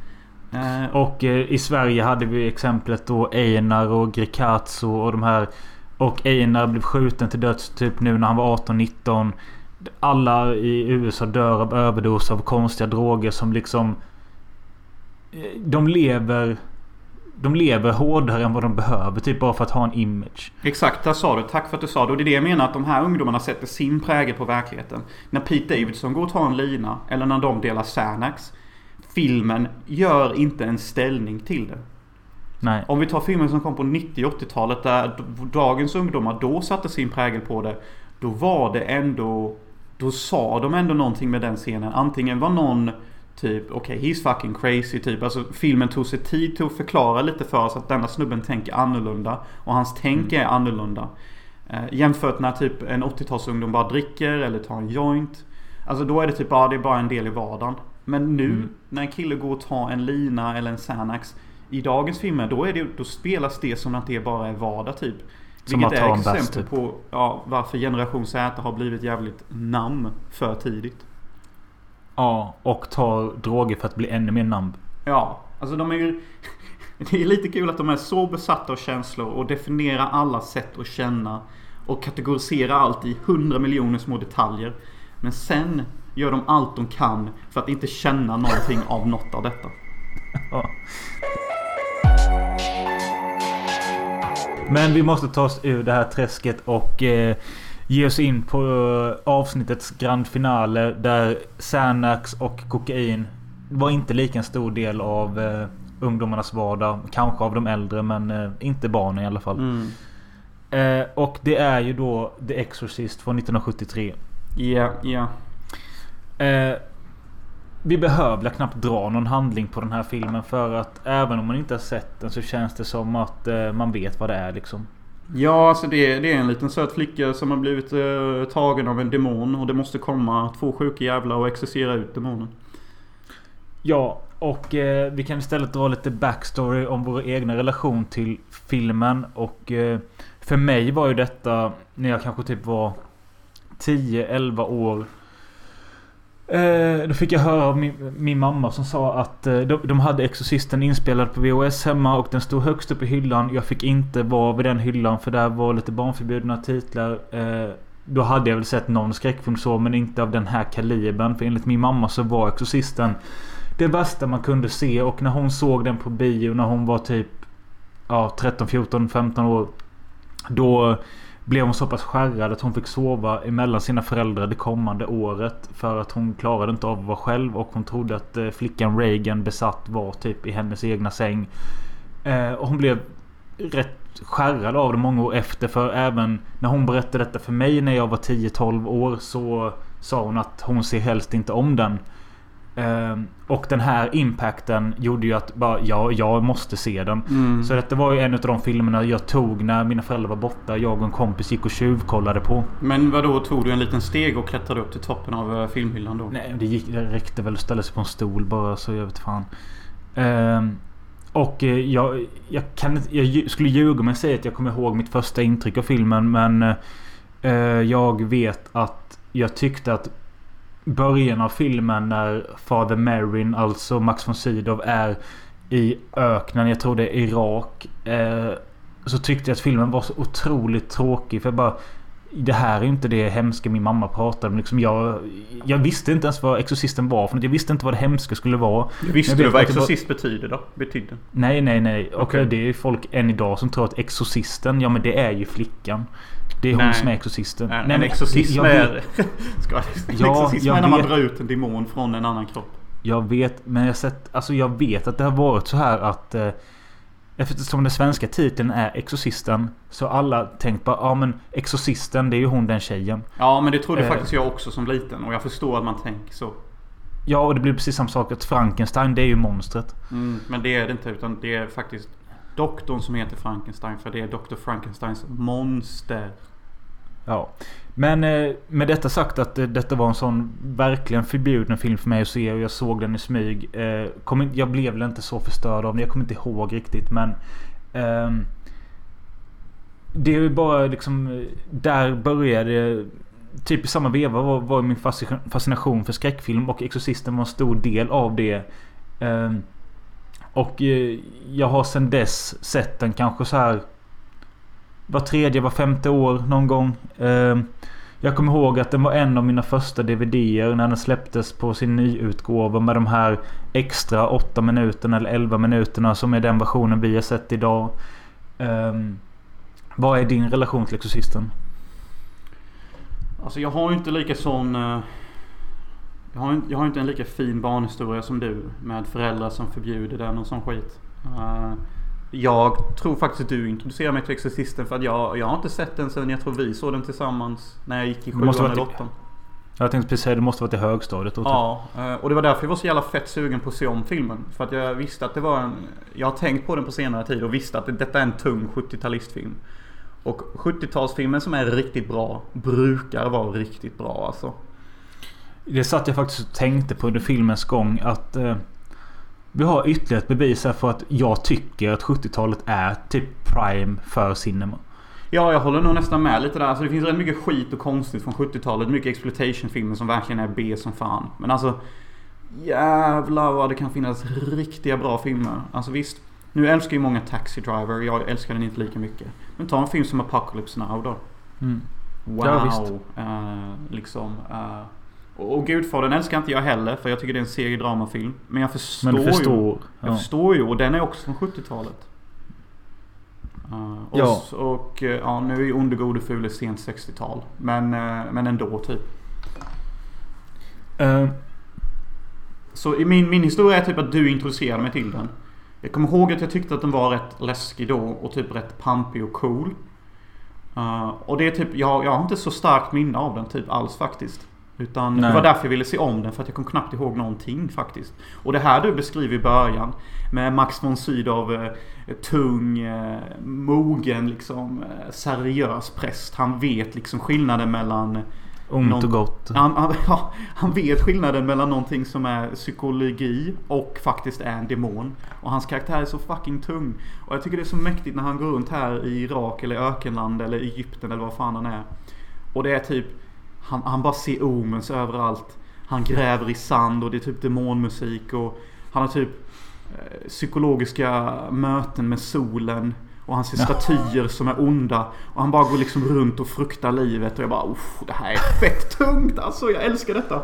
Eh, Och eh, i Sverige hade vi exemplet då Einar och Greekazo och de här och Einar blev skjuten till döds typ nu när han var 18-19. Alla i USA dör av överdos av konstiga droger som liksom... Eh, de lever... De lever hårdare än vad de behöver typ bara för att ha en image. Exakt, där sa du. Tack för att du sa det. Och det är det jag menar att de här ungdomarna sätter sin prägel på verkligheten. När Pete Davidson går och tar en lina eller när de delar Xanax. Filmen gör inte en ställning till det. Nej. Om vi tar filmer som kom på 90 80-talet där dagens ungdomar då satte sin prägel på det. Då var det ändå... Då sa de ändå någonting med den scenen. Antingen var någon typ okej, he's fucking crazy typ. Alltså filmen tog sig tid till att förklara lite för oss att denna snubben tänker annorlunda. Och hans tänk är annorlunda. Eh, jämfört när typ en 80-talsungdom bara dricker eller tar en joint. Alltså då är det typ bara, det är bara en del i vardagen. Men nu Mm. när en kille går och tar en lina eller en Xanax. I dagens filmer då, är det, då spelas det som att det bara är vardag typ. Som Vilket är exempel typ. på ja, varför generation Z har blivit jävligt namn för tidigt. Ja, och tar droger för att bli ännu mer namn. Ja, alltså de är ju... (laughs) Det är lite kul att de är så besatta av känslor och definierar alla sätt att känna. Och kategoriserar allt i hundra miljoner små detaljer. Men sen gör de allt de kan för att inte känna någonting av något av detta. Men vi måste ta oss ur det här träsket och eh, ge oss in på eh, avsnittets grand finale där Xanax och kokain var inte lika en stor del av eh, ungdomarnas vardag. Kanske av de äldre men eh, inte barnen i alla fall. Eh, och det är ju då The Exorcist från 1973. Ja, ja. Eh, vi behöver knappt dra någon handling på den här filmen för att även om man inte har sett den så känns det som att eh, man vet vad det är liksom. Ja, alltså det, det är en liten söt flicka som har blivit eh, tagen av en demon. Och det måste komma två sjuka jävlar och exorcera ut demonen. Ja, och eh, vi kan istället dra lite backstory om vår egna relation till filmen. Och eh, för mig var ju detta när jag kanske typ var 10-11 år. Eh, då fick jag höra av min, min mamma som sa att eh, de, de hade Exorcisten inspelad på VHS hemma och den stod högst upp i hyllan. Jag fick inte vara vid den hyllan för där var lite barnförbjudna titlar. Eh, då hade jag väl sett någon skräckfilm så men inte av den här kalibern. För enligt min mamma så var Exorcisten det bästa man kunde se och när hon såg den på bio när hon var typ ja, 13, 14, 15 år. Då blev hon så pass skärrad att hon fick sova emellan sina föräldrar det kommande året. För att hon klarade inte av att vara själv och hon trodde att eh, flickan Reagan besatt var typ i hennes egna säng. Eh, och hon blev rätt skärrad av det många år efter. För även när hon berättade detta för mig när jag var 10-12 år så sa hon att hon ser helst inte om den. Ehm, och den här impacten gjorde ju att bara, ja, jag måste se den. Mm. Så detta var ju en av de filmerna jag tog när mina föräldrar var borta. Jag och en kompis gick och tjuvkollade på. Men vad då tog du en liten steg och klättrade upp till toppen av eh, filmhyllan då? Nej, det, gick, det räckte väl att ställa sig på en stol bara så jag vet fan. Ehm, och eh, jag, jag, kan, jag skulle ljuga om jag säger att jag kommer ihåg mitt första intryck av filmen. Men eh, jag vet att jag tyckte att början av filmen när Father Merrin, alltså Max von Sydow, är i öknen. Jag tror det är Irak. Eh, så tyckte jag att filmen var så otroligt tråkig. För jag bara... Det här är inte det hemska min mamma pratade om. Liksom jag, jag visste inte ens vad Exorcisten var för något. Jag visste inte vad det hemska skulle vara. Visste du vad det var- exorcist betyder då? Betydde? Nej, nej, nej. Och det är folk än idag som tror att Exorcisten, ja men det är ju flickan. Det är hon Nej. som är Exorcisten. En, nej, en exorcism jag är... (laughs) Ska, en Ja, exorcism jag är när man vet. drar ut en demon från en annan kropp. Jag vet, men jag sett, alltså jag vet att det har varit så här att eh, Eftersom den svenska titeln är Exorcisten Så alla tänkt bara, ja men Exorcisten det är ju hon den tjejen. Ja, men det trodde Eh. faktiskt jag också som liten. Och jag förstår att man tänker så. Ja och det blir precis samma sak att Frankenstein det är ju monstret. Mm, men det är det inte. Utan det är faktiskt doktorn som heter Frankenstein. För det är Dr. Frankensteins monster. Ja. Men eh, med detta sagt att eh, detta var en sån verkligen förbjuden film för mig att se och jag såg den i smyg. Eh, kom in, jag blev väl inte så förstörd av den. Jag kommer inte ihåg riktigt men... Ehm, det är ju bara liksom... Eh, där började... Typ i samma veva var, var min fascination för skräckfilm och Exorcisten var en stor del av det. Ehm, och eh, jag har sedan dess sett den kanske så här var tredje, var femte år någon gång. Ehm, jag kommer ihåg att den var en av mina första DVDer när den släpptes på sin nyutgåva med de här extra 8 minuterna eller 11 minuterna som är den versionen vi har sett idag. Um, vad är din relation till Exorcisten? Alltså jag har ju inte lika sån... Eh, jag har, jag har inte en lika fin barnhistoria som du. Med föräldrar som förbjuder den och sån skit. Eh, jag tror faktiskt att du introducerade mig till Exorcisten för att jag, jag har inte sett den sen jag tror vi såg den tillsammans. När jag gick i sjuan eller åttan. Jag tänkte precis säga det måste varit i högstadiet då. typ. Ja, eh, och det var därför jag var så jävla fett sugen på att se om filmen. För att jag visste att det var en... Jag har tänkt på den på senare tid och visste att det- detta är en tung 70-talistfilm. Och 70-talsfilmer som är riktigt bra brukar vara riktigt bra alltså. Det satt jag faktiskt och tänkte på under filmens gång att eh, vi har ytterligare ett bevis här för att jag tycker att 70-talet är typ prime för cinema. Ja, jag håller nog nästan med lite där. Alltså det finns rätt mycket skit och konstigt från 70-talet. Mycket exploitation-filmer som verkligen är B som fan. Men alltså... Jävlar vad det kan finnas riktiga bra filmer. Alltså visst. Nu älskar ju många Taxi Driver. Jag älskar den inte lika mycket. Men ta en film som Apocalypse Now då. Mm. Wow. Ja, visst. Eh, liksom. eh, och, Gudfadern älskar inte jag heller. För jag tycker det är en seriedramafilm. Men jag förstår Men du ju. förstår. Jag Ja. förstår ju och den är också från 70-talet. Uh, och, Ja. och eh, ja, nu är ju Onde gode fule sent 60-tal. Men, eh, men ändå typ. Eh, Så i min, min historia är typ att du introducerade mig till den. Jag kommer ihåg att jag tyckte att den var rätt läskig då och typ rätt pampig och cool. Eh, och det är typ, jag, jag har inte så starkt minne av den typ alls faktiskt. Utan Nej. det var därför jag ville se om den för att jag kom knappt ihåg någonting faktiskt. Och det här du beskriver i början med Max von Sydow, eh, tung, eh, mogen liksom, eh, seriös präst. Han vet liksom skillnaden mellan ont Någon- och gott. han, han, (laughs) ja, han vet skillnaden mellan någonting som är psykologi och faktiskt är en demon. Och hans karaktär är så fucking tung. Och jag tycker det är så mäktigt när han går runt här i Irak eller ökenland eller Egypten eller vad fan han är. Och det är typ, han, han bara ser omens överallt. Han gräver i sand och det är typ demonmusik och han har typ eh, psykologiska möten med solen. Och han ser statyer som är onda. Och han bara går liksom runt och fruktar livet. Och jag bara det här är fett tungt alltså. Jag älskar detta.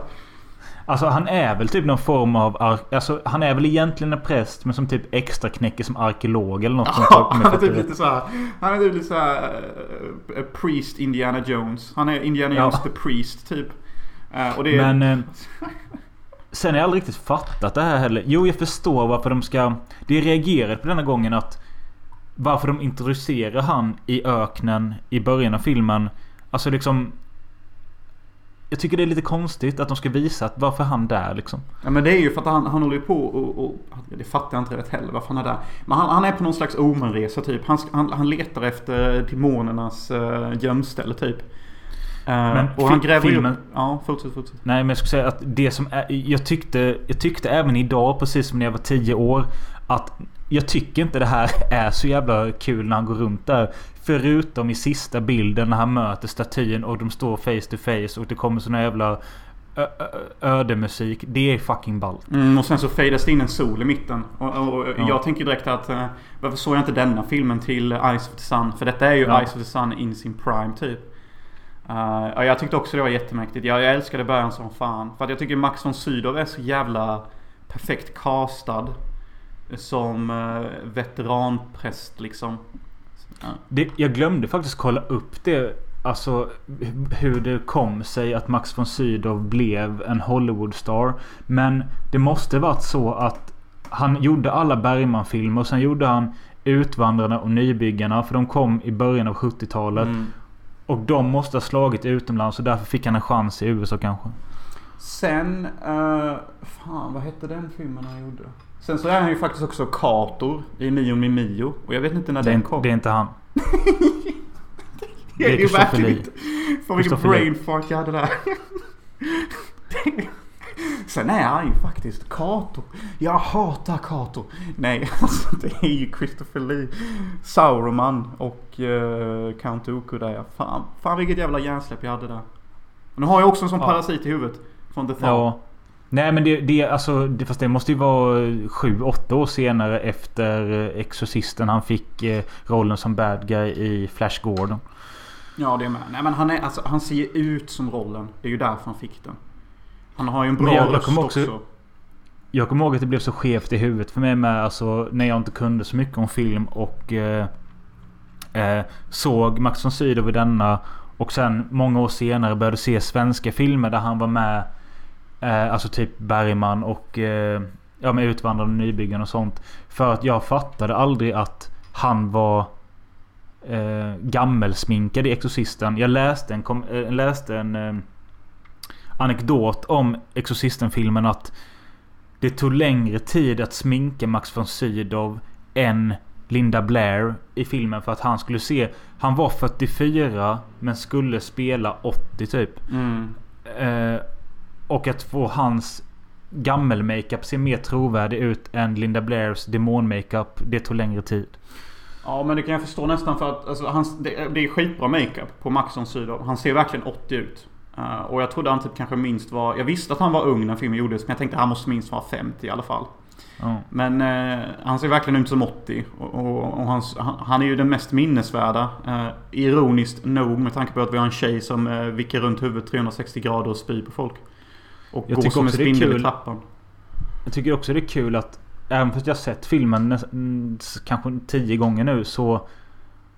Alltså han är väl typ någon form av... Alltså han är väl egentligen en präst men som typ extra knäcker som arkeolog eller något. Ja, jag han är typ lite såhär. Han är typ lite såhär. Uh, priest Indiana Jones. Han är Indiana Ja. Jones the priest typ. Eh, och det är... Men... Eh, (laughs) sen har jag aldrig riktigt fattat det här heller. Jo, jag förstår varför de ska... Det jag reagerade på denna gången att... Varför de introducerar han i öknen i början av filmen. Alltså liksom... Jag tycker det är lite konstigt att de ska visa att varför han där liksom. Ja men det är ju för att han, han håller ju på och, och Det fattar jag inte rätt heller varför han är där. Men han, han är på någon slags omenresa typ. Han, han, han letar efter demonernas uh, gömställe typ. Eh, Men och han gräver filmen- upp... Ja, fortsätt, fortsätt. Nej men jag skulle säga att det som är, jag tyckte Jag tyckte även idag precis som när jag var 10 år Att jag tycker inte det här (laughs) är så jävla kul när han går runt där Förutom i sista bilden när han möter statyn och de står face to face och det kommer såna jävla ödemusik. Det är fucking ballt. Mm, och sen så fadas det in en sol i mitten. Och, och, och Ja. jag tänker direkt att eh, varför såg jag inte denna filmen till Eyes of the Sun? För detta är ju Ja. Eyes of the Sun in sin prime typ. Uh, ja, jag tyckte också det var jättemäktigt. Jag, jag älskade början som fan. För att jag tycker Max von Sydow är så jävla perfekt castad. Som uh, veteranpräst liksom. Ja. Det, jag glömde faktiskt kolla upp det. Alltså hur det kom sig att Max von Sydow blev en Hollywood-star. Men det måste varit så att han gjorde alla Bergman-filmer och sen gjorde han Utvandrarna och Nybyggarna. För de kom i början av 70-talet. Mm. Och de måste ha slagit utomlands och därför fick han en chans i USA kanske. Sen, uh, fan vad hette den filmen han gjorde? Sen så är han ju faktiskt också Kator i Mio min Mio. Och jag vet inte när Det är, den kom. det är inte han. Det är ju verkligen inte... Fan vilken Christopher Lee. brain fart jag hade där. Sen är han ju faktiskt Kato. Jag hatar Kato. Nej, (laughs) alltså det är ju Christopher Lee. Sauroman och uh, Count Dooku där ja. Fan, fan vilket jävla hjärnsläpp jag hade där. Nu har jag också en sån Ja. parasit i huvudet. Från The Thaw. Ja. Nej men det, det, alltså, det, fast det måste ju vara sju, åtta år senare efter eh, Exorcisten han fick eh, rollen som bad guy i Flash Gordon. Ja, det är med. Nej, men han, är, alltså, han ser ju ut som rollen. Det är ju därför han fick den. Han har ju en bra jag- jag röst kommer också. också- Jag kommer ihåg att det blev så skevt i huvudet för mig med. Alltså när jag inte kunde så mycket om film och eh, eh, såg Max von Sydow i denna. Och sen många år senare började se svenska filmer där han var med. Eh, alltså typ Bergman och eh, ja, med Utvandrarna och Nybyggen och sånt. För att jag fattade aldrig att han var eh, gammelsminkad i Exorcisten. Jag läste en, kom, eh, läste en eh, anekdot om Exorcisten-filmen att det tog längre tid att sminka Max von Sydow än Linda Blair i filmen för att han skulle se... Han var 44 men skulle spela 80 typ. Mm. Eh, och att få hans gammel-makeup se mer trovärdig ut än Linda Blairs demon-makeup. Det tog längre tid. Ja, men det kan jag förstå nästan för att alltså, hans, det, det är skitbra makeup på Max von Sydow. Han ser verkligen 80 ut. Eh, och jag trodde han typ kanske minst var... Jag visste att han var ung när filmen gjordes, men jag tänkte att han måste minst vara 50 i alla fall. Ja. Men eh, han ser verkligen ut som 80. Och, och, och hans, han, han är ju den mest minnesvärda. Eh, ironiskt nog med tanke på att vi har en tjej som eh, vickar runt huvudet 360 grader och spyr på folk. Och Jag går tycker som en också det är spindel i kul. trappan. Jag tycker också det är kul att Även fast jag har sett filmen kanske tio gånger nu så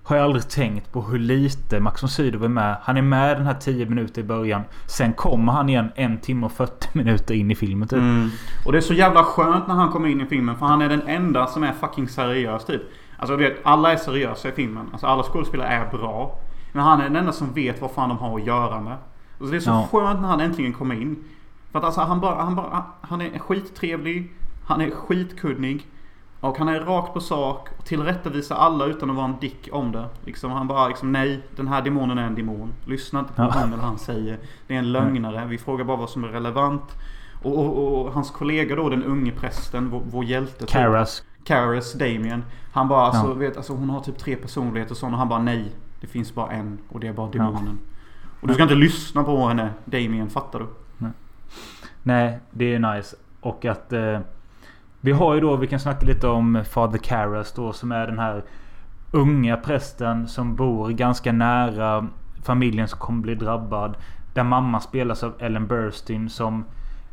Har jag aldrig tänkt på hur lite Max von Sydow är med. Han är med den här 10 minuter i början. Sen kommer han igen en timme och 40 (laughs) minuter in i filmen typ. Mm. Och det är så jävla skönt när han kommer in i filmen för han är den enda som är fucking seriös typ. Alltså du vet, alla är seriösa i filmen. Alltså alla skådespelare är bra. Men han är den enda som vet vad fan de har att göra med. Och så det är så Ja. skönt när han äntligen kommer in. För att alltså han bara, han bara, han är skittrevlig. Han är skitkunnig. Och han är rakt på sak. Och tillrättavisar alla utan att vara en dick om det. Liksom, han bara liksom nej, den här demonen är en demon. Lyssna inte på Ja. vad han eller han säger. Det är en lögnare. Vi frågar bara vad som är relevant. Och, och, och hans kollega då, den unge prästen, vår, vår hjälte. typ. Karas. Karis Damien. Han bara alltså, Ja. vet, alltså hon har typ tre personligheter och sånt. Och han bara nej. Det finns bara en. Och det är bara demonen. Och du ska inte lyssna på henne Damien, fattar du? Nej, det är nice. Och att eh, Vi har ju då, vi kan snacka lite om Father Karras då som är den här Unga prästen som bor ganska nära familjen som kommer bli drabbad. Där mamma spelas av Ellen Burstyn som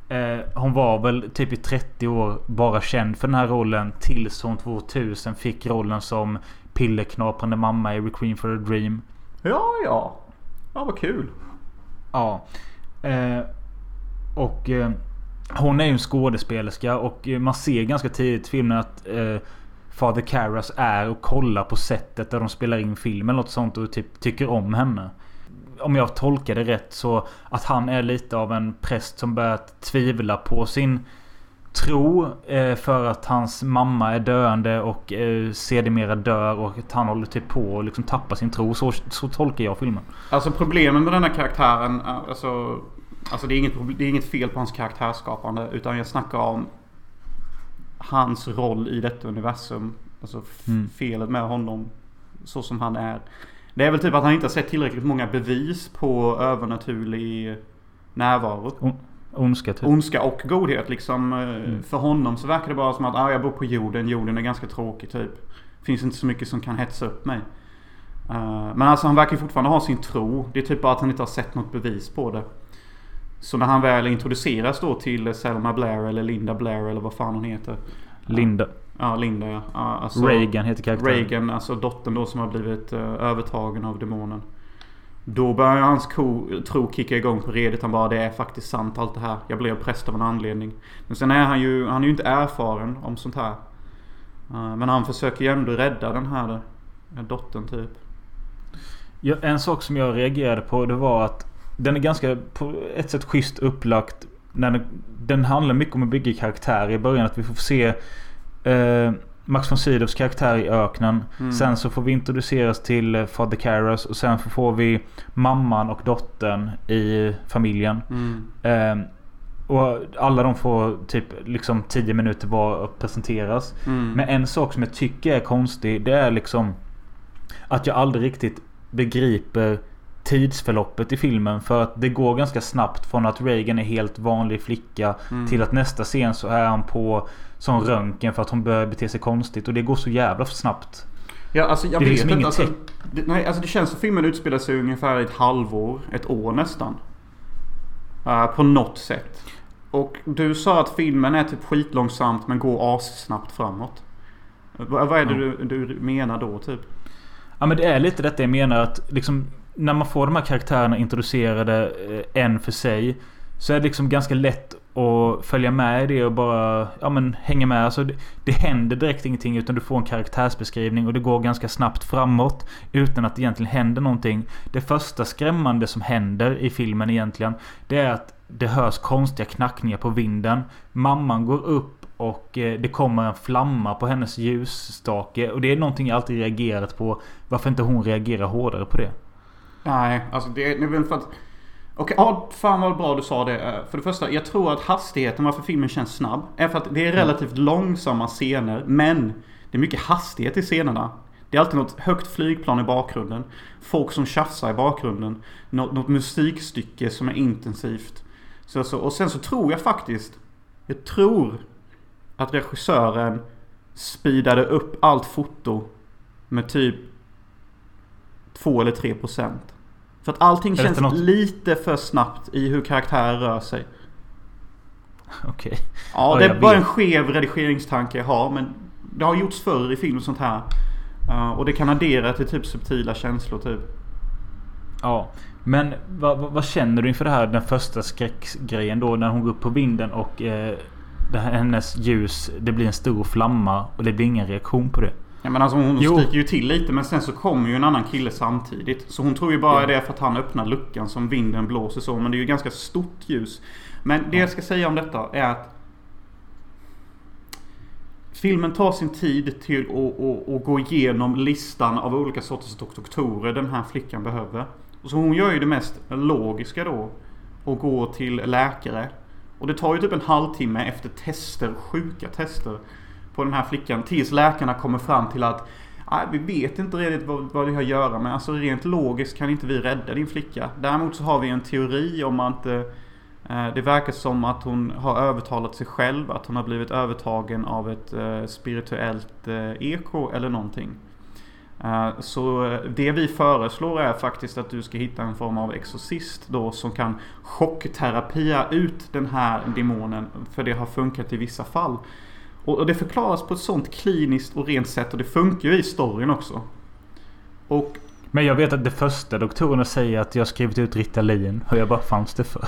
eh, Hon var väl typ i 30 år bara känd för den här rollen tills hon 2000 fick rollen som pillerknaprande mamma i Requiem for a Dream. Ja, ja. Ja, vad kul. Ja. Eh, och eh, hon är ju en skådespelerska och eh, man ser ganska tidigt i filmen att eh, Father Caras är och kollar på sättet där de spelar in filmen eller något sånt och typ tycker om henne. Om jag tolkar det rätt så att han är lite av en präst som börjat tvivla på sin tro eh, för att hans mamma är döende och eh, sedermera dör och att han håller typ på och liksom tappar sin tro. Så, så tolkar jag filmen. Alltså problemen med den här karaktären, eh, alltså, alltså det, är inget, det är inget fel på hans karaktärsskapande. Utan jag snackar om hans roll i detta universum. Alltså Mm. felet med honom så som han är. Det är väl typ att han inte har sett tillräckligt många bevis på övernaturlig närvaro. Ondska typ. Ondska och godhet liksom. eh, För honom så verkar det bara som att ah, jag bor på jorden, jorden är ganska tråkig typ. Finns inte så mycket som kan hetsa upp mig. Eh, men alltså han verkar fortfarande ha sin tro. Det är typ bara att han inte har sett något bevis på det. Så när han väl introduceras då till Selma Blair eller Linda Blair eller vad fan hon heter. Linda. Ja, Linda ja. alltså, Reagan heter karaktären. Reagan, alltså dottern då som har blivit eh, övertagen av demonen. Då börjar hans ko, tro kicka igång på redet. Han bara det är faktiskt sant allt det här. Jag blev präst av en anledning. Men sen är han ju, han är ju inte erfaren om sånt här. Eh, men han försöker ju ändå rädda den här eh, dottern typ. Ja, en sak som jag reagerade på det var att den är ganska på ett sätt schysst upplagt. När den, den handlar mycket om att bygga karaktär i början. Att vi får se eh, Max von Sydows karaktär i öknen. Mm. Sen så får vi introduceras till eh, Father Karras. Och sen får vi mamman och dottern i familjen. Eh, och alla de får typ liksom 10 minuter var att presenteras. Mm. Men en sak som jag tycker är konstig det är liksom Att jag aldrig riktigt begriper tidsförloppet i filmen. För att det går ganska snabbt från att Reagan är helt vanlig flicka Mm. till att nästa scen så är han på sån röntgen för att hon börjar bete sig konstigt. Och det går så jävla snabbt. Ja, alltså jag Det är vet liksom inte. inget Alltså, det, nej, alltså det känns som filmen utspelar sig ungefär ett halvår, ett år nästan. Eh, på något sätt. Och du sa att filmen är typ skitlångsamt men går assnabbt framåt. Vad, vad är det du, du menar då typ? Ja men det är lite detta jag menar att liksom när man får de här karaktärerna introducerade eh, en för sig. Så är det liksom ganska lätt att följa med i det och bara ja, men hänga med. Alltså, det, det händer direkt ingenting utan du får en karaktärsbeskrivning och det går ganska snabbt framåt. Utan att det egentligen händer någonting. Det första skrämmande som händer i filmen egentligen. Det är att det hörs konstiga knackningar på vinden. Mamman går upp och eh, det kommer en flamma på hennes ljusstake. Och det är någonting jag alltid reagerat på. Varför inte hon reagerar hårdare på det? Nej, alltså det är väl för att... Okej, ja, fan vad bra du sa det. Eh, för det första, jag tror att hastigheten varför filmen känns snabb är för att det är relativt långsamma scener. Men det är mycket hastighet i scenerna. Det är alltid något högt flygplan i bakgrunden. Folk som tjafsar i bakgrunden. Något, något musikstycke som är intensivt. Så, så, och sen så tror jag faktiskt... Jag tror att regissören speedade upp allt foto med typ 2 eller 3 procent. För att allting detta känns lite för snabbt i hur karaktärer rör sig. Okej. Ja, Ja, det är bara en skev redigeringstanke jag har. Men det har gjorts förr i film och sånt här. Uh, och det kan addera till typ subtila känslor typ. Ja. Men vad, vad, känner du inför det här? Den första skräckgrejen då när hon går upp på vinden och eh, det här, hennes ljus. Det blir en stor flamma och det blir ingen reaktion på det. Ja, men alltså hon Jo. sticker ju till lite men sen så kommer ju en annan kille samtidigt. Så hon tror ju bara det är för att han öppnar luckan som vinden blåser så. Men det är ju ganska stort ljus. Men det jag ska säga om detta är att Filmen tar sin tid till att, gå igenom listan av olika sorters doktorer den här flickan behöver. Så hon gör ju det mest logiska då. Och gå till läkare. Och det tar ju typ en halvtimme efter tester, sjuka tester. På den här flickan. Tills läkarna kommer fram till att Nej, vi vet inte riktigt vad, vad det har att göra med. Alltså rent logiskt kan inte vi rädda din flicka. Däremot så har vi en teori om att eh, eh det verkar som att hon har övertalat sig själv. Att hon har blivit övertagen av ett eh, spirituellt eh, eko eller någonting. Eh, Så eh, det vi föreslår är faktiskt att du ska hitta en form av exorcist då som kan chockterapia ut den här demonen. För det har funkat i vissa fall. Och och det förklaras på ett sånt kliniskt och rent sätt och det funkar ju i storyn också. Och Men jag vet att det första doktorerna säger att jag har skrivit ut Ritalin. Och jag bara fanns det för?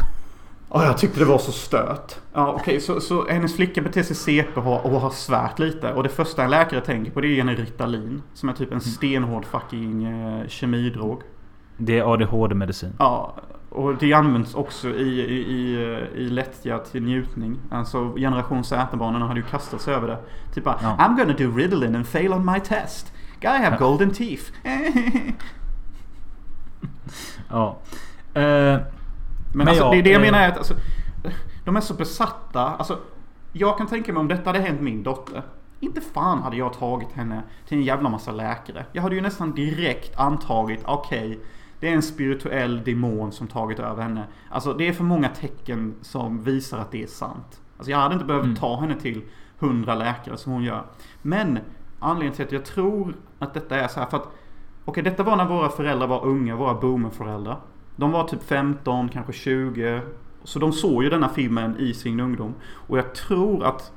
Ja, jag tyckte det var så stört. Ja, okej, så, så hennes flicka beter sig CP och har, och har svärt lite. Och det första en läkare tänker på det är en Ritalin. Som är typ en stenhård fucking eh, kemidrog. Det är ADHD-medicin. Ja, och det används också i, i, i, lättja till njutning. Alltså generation Z-barnen hade ju kastat sig över det. Typ bara, Ja. I'm gonna do Ritalin and fail on my test. Guy have golden teeth. (laughs) Ja. Eh, Men, Men alltså, ja, det, det jag eh, menar är att alltså, de är så besatta. Alltså, jag kan tänka mig om detta hade hänt min dotter. Inte fan hade jag tagit henne till en jävla massa läkare. Jag hade ju nästan direkt antagit, okej, det är en spirituell demon som tagit över henne. Alltså det är för många tecken som visar att det är sant. Alltså jag hade inte behövt Mm. ta henne till hundra läkare som hon gör. Men anledningen till att jag tror att detta är så här för att Okej, detta var när våra föräldrar var unga, våra boomerföräldrar. De var typ 15, kanske 20. Så de såg ju denna filmen i sin ungdom. Och jag tror att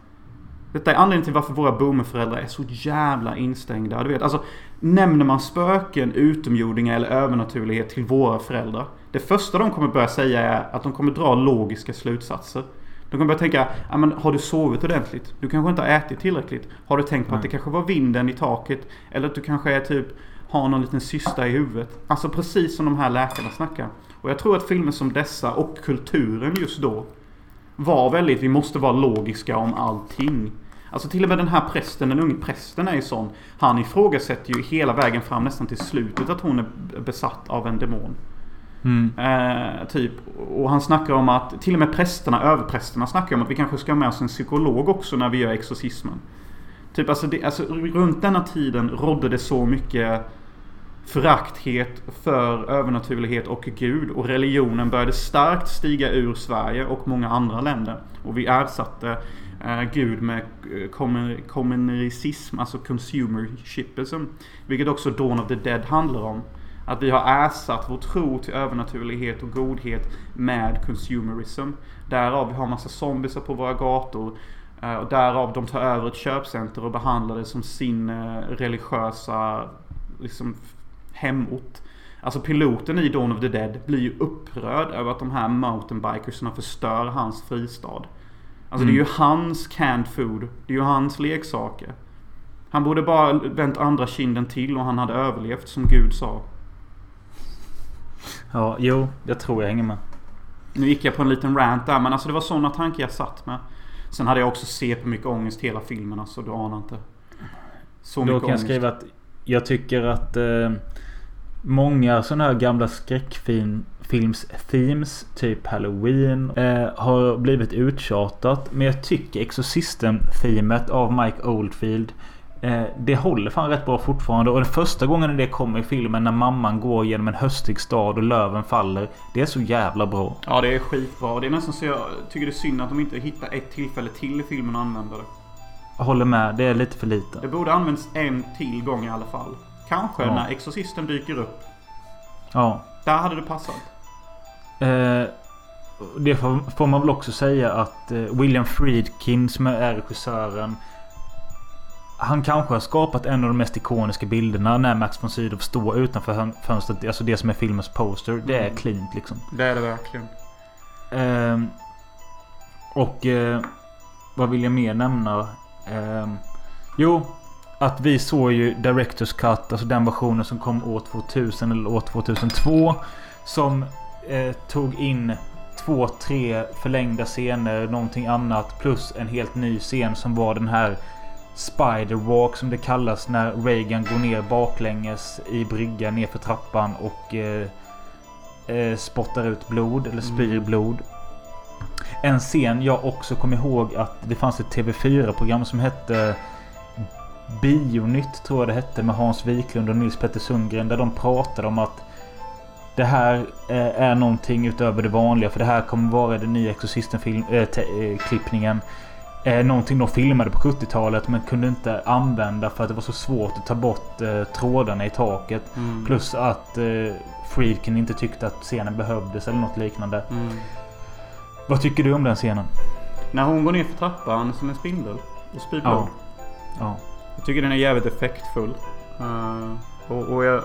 detta är anledningen till varför våra boomerföräldrar är så jävla instängda. Du vet, alltså nämner man spöken, utomjordingar eller övernaturlighet till våra föräldrar. Det första de kommer börja säga är att de kommer dra logiska slutsatser. De kommer börja tänka, ja men har du sovit ordentligt? Du kanske inte har ätit tillräckligt? Har du tänkt på att det kanske var vinden i taket? Eller att du kanske är typ, har någon liten cysta i huvudet? Alltså precis som de här läkarna snackar. Och jag tror att filmer som dessa och kulturen just då var väldigt, vi måste vara logiska om allting. Alltså till och med den här prästen, den unge prästen är ju sån. Han ifrågasätter ju hela vägen fram nästan till slutet att hon är besatt av en demon. mm. Eh, typ. Och han snackar om att till och med prästerna, överprästerna snackar om att vi kanske ska ha med oss en psykolog också när vi gör exorcismen. Typ alltså, det, alltså runt denna tiden rådde det så mycket förakthet för övernaturlighet och Gud. Och religionen började starkt stiga ur Sverige och många andra länder. Och vi ersatte Eh, Gud med eh, kommunism, alltså consumershipism. Vilket också Dawn of the Dead handlar om. Att vi har ersatt vår tro till övernaturlighet och godhet med consumerism. Därav vi har massa zombiesar på våra gator. Eh, och därav de tar över ett köpcenter och behandlar det som sin eh, religiösa liksom, hemort. Alltså piloten i Dawn of the Dead blir ju upprörd över att de här mountainbikersna förstör hans fristad. Alltså det är ju hans canned food. Det är ju hans leksaker. Han borde bara vänt andra kinden till och han hade överlevt som Gud sa. Ja, jo, jag tror jag hänger med. Nu gick jag på en liten rant där men alltså det var sådana tankar jag satt med. Sen hade jag också CP mycket ångest hela filmen alltså. Du anar inte. Så Då mycket kan jag ångest. skriva att jag tycker att eh, många sådana här gamla skräckfilms themes, typ Halloween, eh, har blivit uttjatat. Men jag tycker Exorcisten-themet av Mike Oldfield eh, det håller fan rätt bra fortfarande. Och den första gången det kommer i filmen när mamman går genom en höstig stad och löven faller. Det är så jävla bra. Ja det är skitbra. Det är nästan så jag tycker det är synd att de inte hittar ett tillfälle till i filmen att använda det. Jag håller med. Det är lite för lite. Det borde använts en till gång i alla fall. Kanske Ja. när Exorcisten dyker upp. Ja. Där hade det passat. Eh, det får, man väl också säga att eh, William Friedkin som är regissören. Han kanske har skapat en av de mest ikoniska bilderna när Max von Sydow står utanför fönstret. Alltså det som är filmens poster. Det är Mm. cleant liksom. Det är det verkligen. Ehm, och eh, vad vill jag mer nämna? Ehm, jo, att vi såg ju Directors Cut, alltså den versionen som kom år 2000 eller år 2002. Som eh, tog in två, tre förlängda scener, någonting annat. Plus en helt ny scen som var den här Spider Walk som det kallas när Reagan går ner baklänges i bryggan nerför trappan och eh, eh, spottar ut blod eller spyr blod. En scen jag också kommer ihåg att det fanns ett TV4-program som hette Bionytt tror jag det hette med Hans Wiklund och Nils Petter Sundgren. Där de pratade om att det här eh, är någonting utöver det vanliga. För det här kommer vara den nya Exorcisten-klippningen. Eh, någonting de filmade på 70-talet men kunde inte använda för att det var så svårt att ta bort eh, trådarna i taket. Mm. Plus att eh, Friedkin inte tyckte att scenen behövdes eller något liknande. Mm. Vad tycker du om den scenen? När hon går ner för trappan som en spindel och spyr blod. Ja. Ja. Jag tycker den är jävligt effektfull. Eh, och och jag,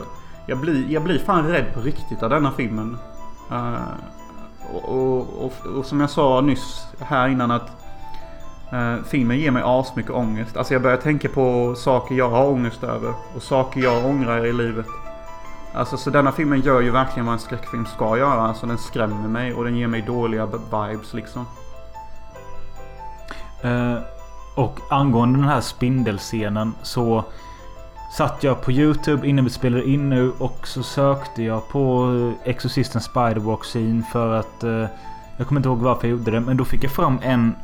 jag, blir, jag blir fan rädd på riktigt av denna filmen. Uh, och, och, och, och som jag sa nyss här innan att uh, filmen ger mig asmycket ångest. Alltså jag börjar tänka på saker jag har ångest över. Och saker jag ångrar i livet. Alltså så denna filmen gör ju verkligen vad en skräckfilm ska göra. Alltså den skrämmer mig och den ger mig dåliga vibes liksom. Uh, och angående den här spindelscenen så satt jag på Youtube innan vi spelade in nu och så sökte jag på eh, Exorcisten Spiderwalk scene för att eh, jag kommer inte ihåg varför jag gjorde det men då fick jag fram en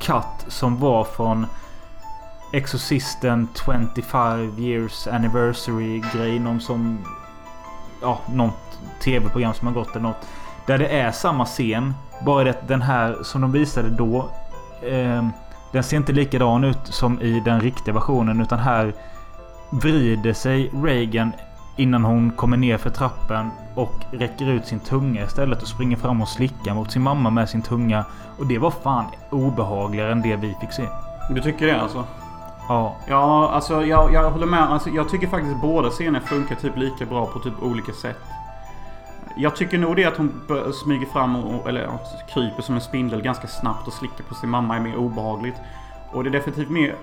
cut som var från Exorcisten 25 years anniversary grej. Någon som... Ja, något tv-program som har gått eller något. Där det är samma scen. Bara det att den här som de visade då. Eh, den ser inte likadan ut som i den riktiga versionen. Utan här vrider sig Reagan innan hon kommer ner för trappen. Och räcker ut sin tunga istället och springer fram och slickar mot sin mamma med sin tunga. Och det var fan obehagligare än det vi fick se. Du tycker det alltså? Ja. Ja, alltså jag, jag håller med. Alltså, jag tycker faktiskt båda scener funkar typ lika bra på typ olika sätt. Jag tycker nog det att hon smyger fram och, eller kryper som en spindel ganska snabbt och slickar på sin mamma är mer obehagligt. Och det är definitivt mer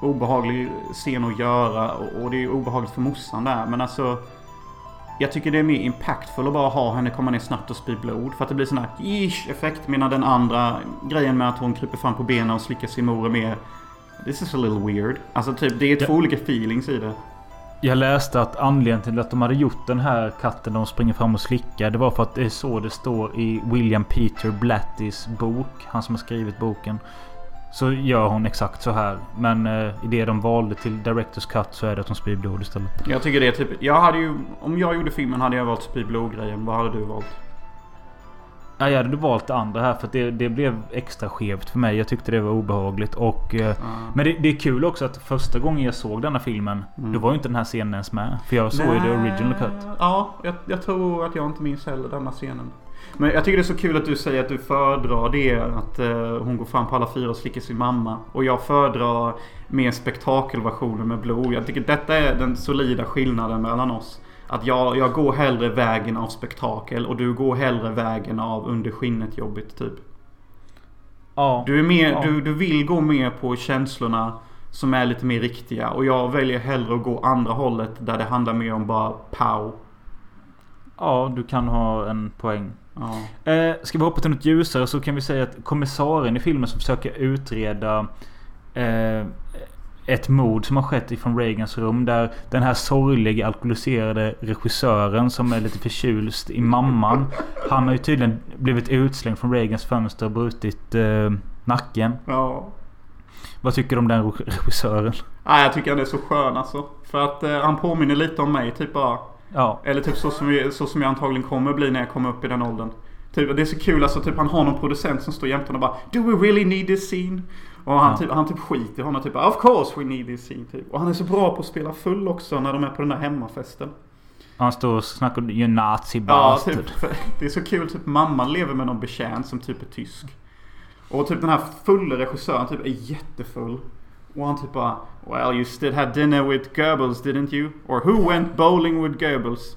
obehaglig scen att göra och, och det är obehagligt för morsan där. Men alltså jag tycker det är mer impactful att bara ha henne komma ner snabbt och spy blod. För att det blir sån här ish effekt. Medan den andra grejen med att hon kryper fram på benen och slickar sin mor är mer This is a little weird. Alltså typ det är två Ja. olika feelings i det. Jag läste att anledningen till att de hade gjort den här katten de springer fram och slickar. Det var för att det är så det står i William Peter Blattys bok. Han som har skrivit boken. Så gör hon exakt så här. Men eh, i det de valde till Directors Cut så är det att hon spyr blod istället. Jag tycker det är typ... Jag hade ju... Om jag gjorde filmen hade jag valt spy blod-grejen. Vad hade du valt? Ja, jag hade valt det andra här för det, det blev extra skevt för mig. Jag tyckte det var obehagligt. Och, eh, Men det, det är kul också att första gången jag såg denna filmen. Då var ju inte den här scenen ens med. För jag såg ju det original cut. Ja, jag, jag tror att jag inte minns heller denna scenen. Men jag tycker det är så kul att du säger att du föredrar det. Att eh, hon går fram på alla fyra och slickar sin mamma. Och jag föredrar mer spektakelversionen med blod. Jag tycker detta är den solida skillnaden mellan oss. Att jag, jag går hellre vägen av spektakel och du går hellre vägen av under skinnet jobbigt typ. Ja. Du, är mer, Ja. du, du vill gå mer på känslorna som är lite mer riktiga. Och jag väljer hellre att gå andra hållet där det handlar mer om bara pow. Ja, du kan ha en poäng. Ja. Eh, ska vi hoppa till något ljusare så kan vi säga att kommissarien i filmen som försöker utreda eh, ett mord som har skett ifrån Reagans rum. Där den här sorgliga alkoholiserade regissören som är lite förtjust i mamman. Han har ju tydligen blivit utslängd från Reagans fönster och brutit eh, nacken. ja. Vad tycker du om den re- regissören? Nej, jag tycker han är så skön alltså. För att eh, han påminner lite om mig. Typ bara. Ja, Eller typ så som, vi, så som jag antagligen kommer bli när jag kommer upp i den åldern. Typ, det är så kul alltså. Typ han har någon producent som står jämte honom och bara Do we really need this scene? Och han, Ja. typ, han typ skiter i honom. Typ Of course we need this scene. Typ. Och han är så bra på att spela full också när de är på den där hemmafesten. han står och snackar you nazi Ja, bastard. typ. För (laughs) det är så kul. Typ mamman lever med någon betjänt som typ är tysk. Och typ den här fulla regissören typ är jättefull. Och han typ bara Well you still had dinner with Goebbels didn't you? Or who went bowling with Goebbels?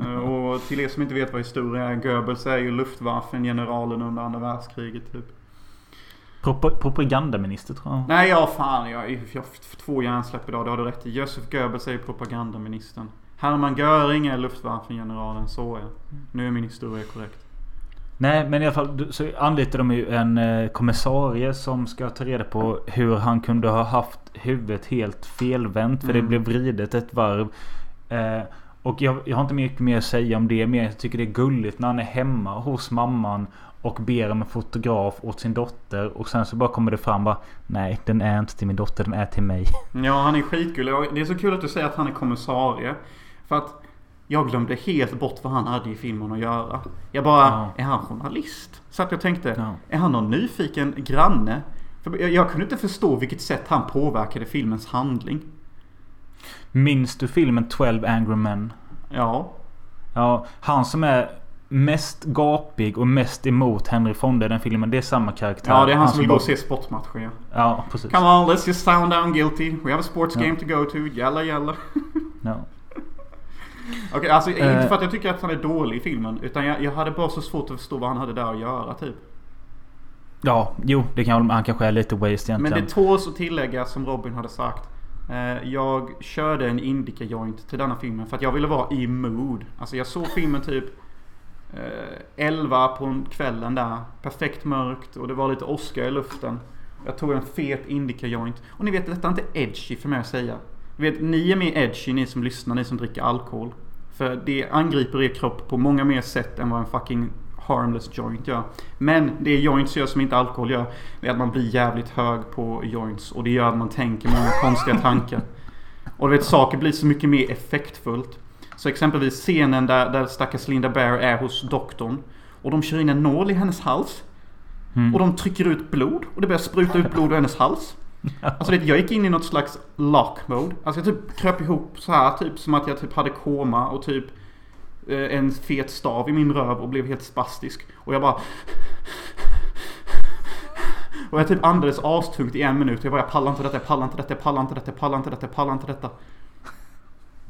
Eh, och till er som inte vet vad historia är. Goebbels är ju Luftwaffen-generalen under andra världskriget typ. Prop- propagandaminister tror jag. Nej ja fan jag, jag har två hjärnsläpp idag. Det har du rätt i. Josef Goebbels är ju propagandaministern. Hermann Göring är Luftwaffen-generalen. Så är Nu är min historia korrekt. Nej men i alla fall så anlitar de ju en eh, kommissarie som ska ta reda på hur han kunde ha haft huvudet helt felvänt. För Mm. det blev vridet ett varv. Eh, och jag, jag har inte mycket mer att säga om det. Men jag tycker det är gulligt när han är hemma hos mamman. Och ber om en fotograf åt sin dotter. Och sen så bara kommer det fram bara Nej den är inte till min dotter, den är till mig. Ja, han är skitgullig. Och Det är så kul att du säger att han är kommissarie. För att jag glömde helt bort vad han hade i filmen att göra. Jag bara, Ja. är han journalist? Så att jag tänkte, Ja. är han någon nyfiken granne? För jag, jag kunde inte förstå vilket sätt han påverkade filmens handling. Minns du filmen 12 Angry Men? Ja. Ja, han som är mest gapig och mest emot Henry Fonda i den filmen. Det är samma karaktär. Ja, det är han som vill gå och se sportmatcher ja. Ja, precis. Come on, let's just sound down guilty. We have a sports Ja. game to go to. Jalla jalla. (laughs) Ja. Okej, alltså inte Eh. för att jag tycker att han är dålig i filmen. Utan jag, jag hade bara så svårt att förstå vad han hade där att göra typ. ja, jo, det kan. Han kanske är lite waste Men egentligen. det tåls att tillägga som Robin hade sagt. Eh, jag körde en indica joint till denna filmen för att jag ville vara i mood. Alltså jag såg filmen typ eh, 11 på en kvällen där. Perfekt mörkt och det var lite åska i luften. Jag tog en fet indica joint. Och ni vet, detta är inte edgy för mig att säga. Vet, ni är mer edgy ni som lyssnar, ni som dricker alkohol. För det angriper er kropp på många mer sätt än vad en fucking harmless joint gör. Men det joints gör som inte alkohol gör. Det är att man blir jävligt hög på joints. Och det gör att man tänker många konstiga tankar. Och du vet, saker blir så mycket mer effektfullt. Så exempelvis scenen där, där stackars Linda Bear är hos doktorn. Och de kör in en nål i hennes hals. Mm. Och de trycker ut blod. Och det börjar spruta ut blod ur hennes hals. (laughs) Alltså vet, jag gick in i något slags lock mode. Alltså jag typ kröp ihop så här typ som att jag typ hade koma och typ eh, en fet stav i min röv och blev helt spastisk. Och jag bara... (laughs) Och jag typ andades astungt i en minut. Jag bara jag pallar inte detta, jag pallar inte detta, jag pallar inte detta, jag pallar inte detta, jag pallar inte detta.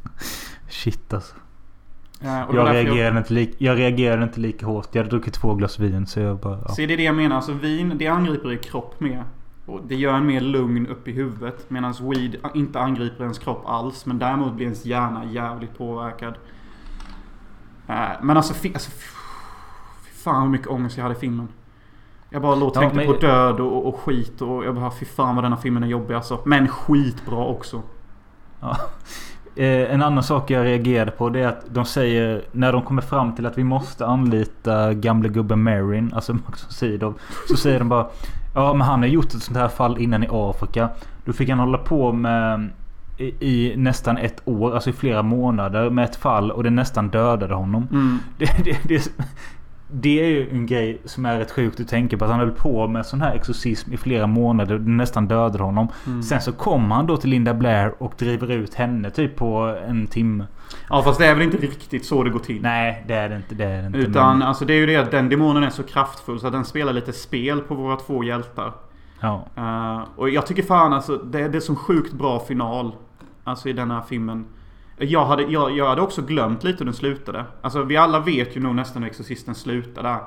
(laughs) Shit alltså. Eh, Jag reagerade, inte lika, jag reagerade inte lika hårt. Jag hade druckit två glas vin så jag bara... Ja. Så det är det jag menar. Alltså vin, det angriper er kropp mer. Och det gör en mer lugn upp i huvudet. Medan weed inte angriper ens kropp alls. Men däremot blir ens hjärna jävligt påverkad. Eh, Men alltså, fi- alltså fy fan hur mycket ångest jag hade i filmen. Jag bara låg och Ja, tänkte men- på död och, och skit och jag bara fy fan vad denna filmen är jobbig alltså. Men skitbra också. Ja. Eh, en annan sak jag reagerade på det är att de säger när de kommer fram till att vi måste anlita gamle gubben Marin, alltså Max von Sydow. Så säger de bara Ja, men han har gjort ett sånt här fall innan i Afrika. Då fick han hålla på med i, i nästan ett år, alltså i flera månader med ett fall och det nästan dödade honom. Mm. (laughs) Det, det, det, det är ju en grej som är rätt sjukt att tänka på. Att han höll på med sån här exorcism i flera månader och det nästan dödade honom. Mm. Sen så kommer han då till Linda Blair och driver ut henne typ på en timme. Ja fast det är väl inte riktigt så det går till. Nej, det är det inte. Det är det inte Utan men- alltså det är ju det att den demonen är så kraftfull så att den spelar lite spel på våra två hjältar. Ja. Eh, och jag tycker fan alltså det, det är så sjukt bra final. Alltså i den här filmen. Jag hade, jag, jag hade också glömt lite hur den slutade. Alltså vi alla vet ju nog nästan hur Exorcisten slutar där. Eh,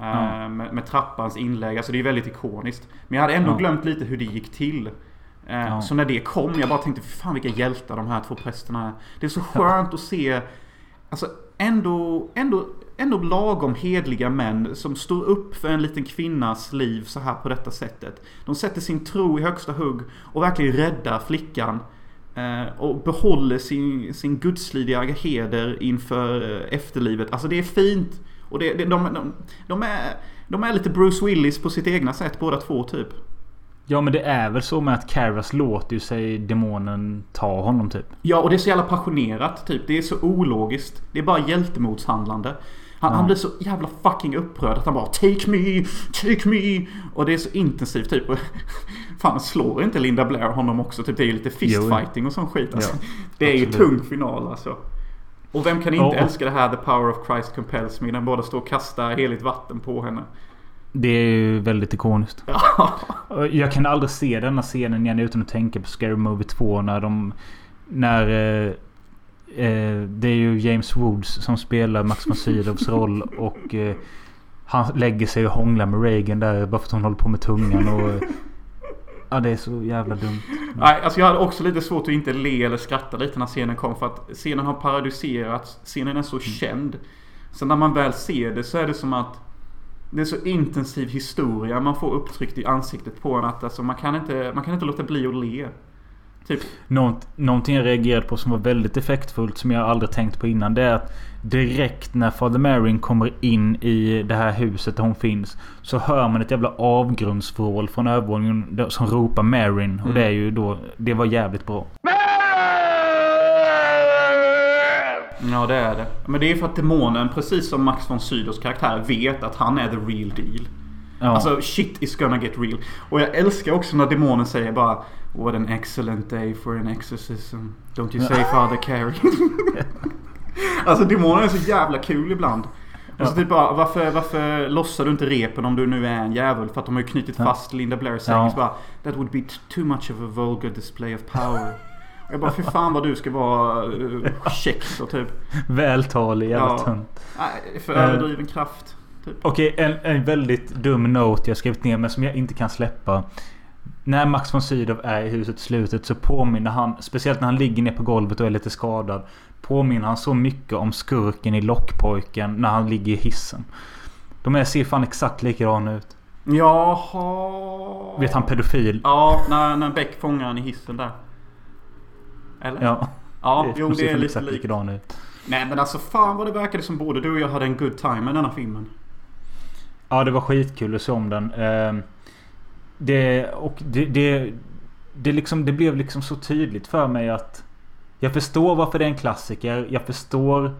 Ja. med, med trappans inlägg. Alltså det är väldigt ikoniskt. Men jag hade ändå Ja. glömt lite hur det gick till. Eh, Ja. Så när det kom, jag bara tänkte fan vilka hjältar de här två prästerna är. Det är så skönt att se Alltså ändå, ändå, ändå lagom hedliga män som står upp för en liten kvinnas liv så här på detta sättet. De sätter sin tro i högsta hugg och verkligen räddar flickan. Eh, och behåller sin, sin gudslydiga heder inför eh, efterlivet. Alltså det är fint. Och det, det, de, de, de, är, de är lite Bruce Willis på sitt egna sätt båda två typ. Ja men det är väl så med att Caras låter ju sig demonen ta honom typ. Ja, och det är så jävla passionerat typ. Det är så ologiskt. Det är bara hjältemodshandlande. Han, Ja. han blir så jävla fucking upprörd att han bara Take me! Take me! Och det är så intensivt typ. (laughs) Fan, slår inte Linda Blair honom också? Typ det är ju lite fistfighting och sån skit. Alltså. Ja, det är ju tung final alltså. Och vem kan inte och- älska det här The Power of Christ Compels Me? När båda står och kastar heligt vatten på henne. Det är ju väldigt ikoniskt. Jag kan aldrig se denna scenen igen utan att tänka på Scary Movie 2 när de... När... Eh, eh, det är ju James Woods som spelar Max von Sydows roll och... Eh, han lägger sig och hånglar med Reagan där bara för att hon håller på med tungan och... Ja det är så jävla dumt. Nej, alltså jag hade också lite svårt att inte le eller skratta lite när scenen kom. För att scenen har parodiserats. Scenen är så känd. Så när man väl ser det så är det som att det är så intensiv historia man får upptryckt i ansiktet på en att alltså, man, kan inte, man kan inte låta bli att le. Typ. Något, någonting jag reagerade på som var väldigt effektfullt som jag aldrig tänkt på innan. Det är att direkt när Father Marin kommer in i det här huset där hon finns. Så hör man ett jävla avgrundsvrål från övervåningen som ropar Marin. Och det är ju då... Det var jävligt bra. Ja, det är det. Men det är för att demonen, precis som Max von Sydows karaktär, vet att han är the real deal. Ja. Alltså shit is gonna get real. Och jag älskar också när demonen säger bara What an excellent day for an exorcism. Don't you say Father Carey. (laughs) alltså demonen är så jävla kul ibland. Och så typ bara, varför, varför lossar du inte repen om du nu är en djävul? För att de har ju knutit fast Linda Blair säng. Ja. Bara, That would be too much of a vulgar display of power. Jag bara, för fan vad du ska vara uh, check och typ. Vältalig jävla Ja. tönt. Nej, för Eh. överdriven kraft. Typ. Okej, en, en väldigt dum note jag skrivit ner men som jag inte kan släppa. När Max von Sydow är i huset i slutet så påminner han, speciellt när han ligger ner på golvet och är lite skadad. Påminner han så mycket om skurken i Lockpojken när han ligger i hissen. De är, ser fan exakt likadana ut. Jaha. Vet han pedofil? Ja, när, när Beck fångar han i hissen där. Eller? Ja. Ja, jo de det är lite likt. ut. Nej men alltså fan vad det verkade som både du och jag hade en good time med denna filmen. Ja, det var skitkul att se om den. Ehm, Det, och det, det, det, liksom, det blev liksom så tydligt för mig att jag förstår varför det är en klassiker. Jag förstår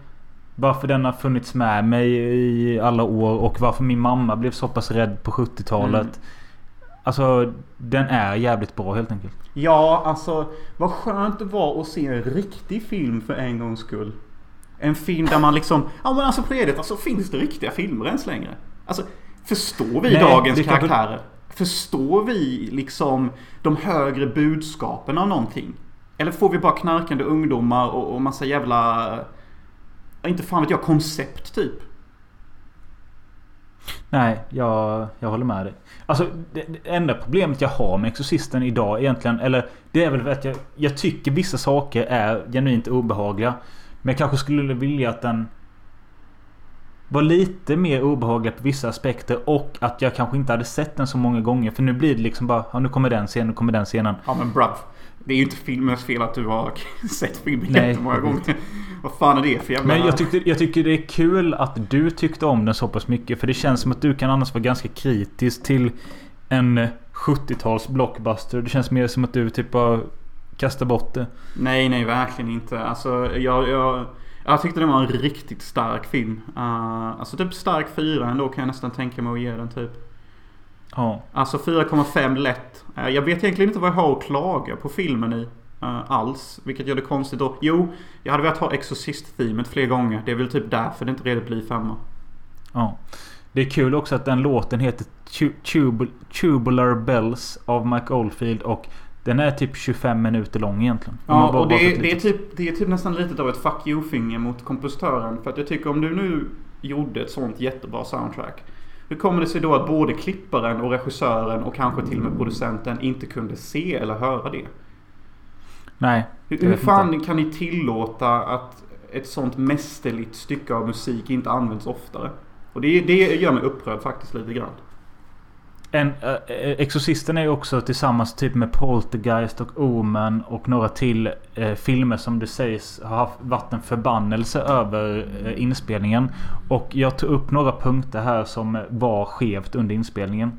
varför den har funnits med mig i alla år och varför min mamma blev så pass rädd på 70-talet. Mm. Alltså, den är jävligt bra helt enkelt. Ja, alltså vad skönt det var att se en riktig film för en gångs skull. En film där man liksom, ja men alltså på Reddit, alltså finns det riktiga filmer ens längre? Alltså, förstår vi Nej, dagens kan väl- karaktärer? Förstår vi liksom de högre budskapen av någonting? Eller får vi bara knarkande ungdomar och, och massa jävla, inte fan vet jag, koncept typ? Nej, jag, jag håller med dig. Alltså det, det enda problemet jag har med Exorcisten idag egentligen. Eller det är väl att jag, jag tycker vissa saker är genuint obehagliga. Men jag kanske skulle vilja att den var lite mer obehaglig på vissa aspekter. Och att jag kanske inte hade sett den så många gånger. För nu blir det liksom bara ja, nu kommer den scenen, nu kommer den scenen. Ja men bruv. Det är ju inte filmens fel att du har (laughs) sett filmen Nej. jättemånga gånger. (laughs) Vad fan är det för jävla... Men jag, tyckte, jag tycker det är kul att du tyckte om den så pass mycket. För det känns som att du kan annars vara ganska kritisk till en eh, 70-tals blockbuster. Det känns mer som att du typ bara kastar bort det. Nej, nej, verkligen inte. Alltså, jag, jag, jag tyckte det var en riktigt stark film. Uh, alltså typ stark fyra ändå kan jag nästan tänka mig att ge den typ. Ja. Alltså 4,5 lätt. Uh, jag vet egentligen inte vad jag har att klaga på filmen i. Uh, alls. Vilket gör det konstigt då. Jo, jag hade velat ha Exorcist-teamet fler gånger. Det är väl typ därför det inte redan blir femma. Ja. Det är kul också att den låten heter Tu- Tubul- Tubular Bells av Mike Oldfield och den är typ 25 minuter lång egentligen. Ja, och det är, det, är typ, det är typ nästan lite av ett fuck you-finger mot kompositören. För att jag tycker om du nu gjorde ett sånt jättebra soundtrack. Hur kommer det sig då att både klipparen och regissören och kanske till och med producenten inte kunde se eller höra det? Nej. Hur, hur fan inte. kan ni tillåta att ett sånt mästerligt stycke av musik inte används oftare? Och det, det gör mig upprörd faktiskt lite grann. En, äh, Exorcisten är ju också tillsammans typ med Poltergeist och Omen och några till eh, filmer som det sägs har haft, varit en förbannelse över eh, inspelningen. Och jag tog upp några punkter här som var skevt under inspelningen.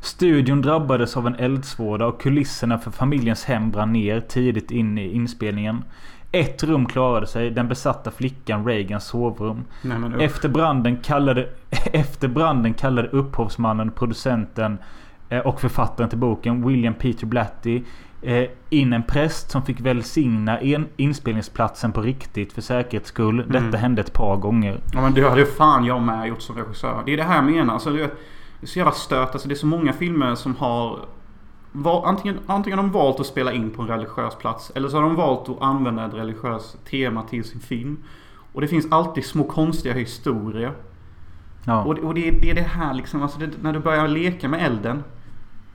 Studion drabbades av en eldsvåda och kulisserna för familjens hem brann ner tidigt in i inspelningen. Ett rum klarade sig, den besatta flickan Reagans sovrum. Nej. Efter branden kallade, (laughs) efter branden kallade upphovsmannen, producenten eh, och författaren till boken William Peter Blatty eh, in en präst som fick välsigna en inspelningsplatsen på riktigt för säkerhets skull. Detta Mm. hände ett par gånger. Ja men det hade fan jag med gjort som regissör. Det är det här jag menar. Alltså, det är så jävla stört. Alltså, det är så många filmer som har... Var, antingen, antingen har de valt att spela in på en religiös plats. Eller så har de valt att använda ett religiöst tema till sin film. Och det finns alltid små konstiga historier. Ja. Och, det- och det, är- det är det här liksom. Alltså det, när du börjar leka med elden.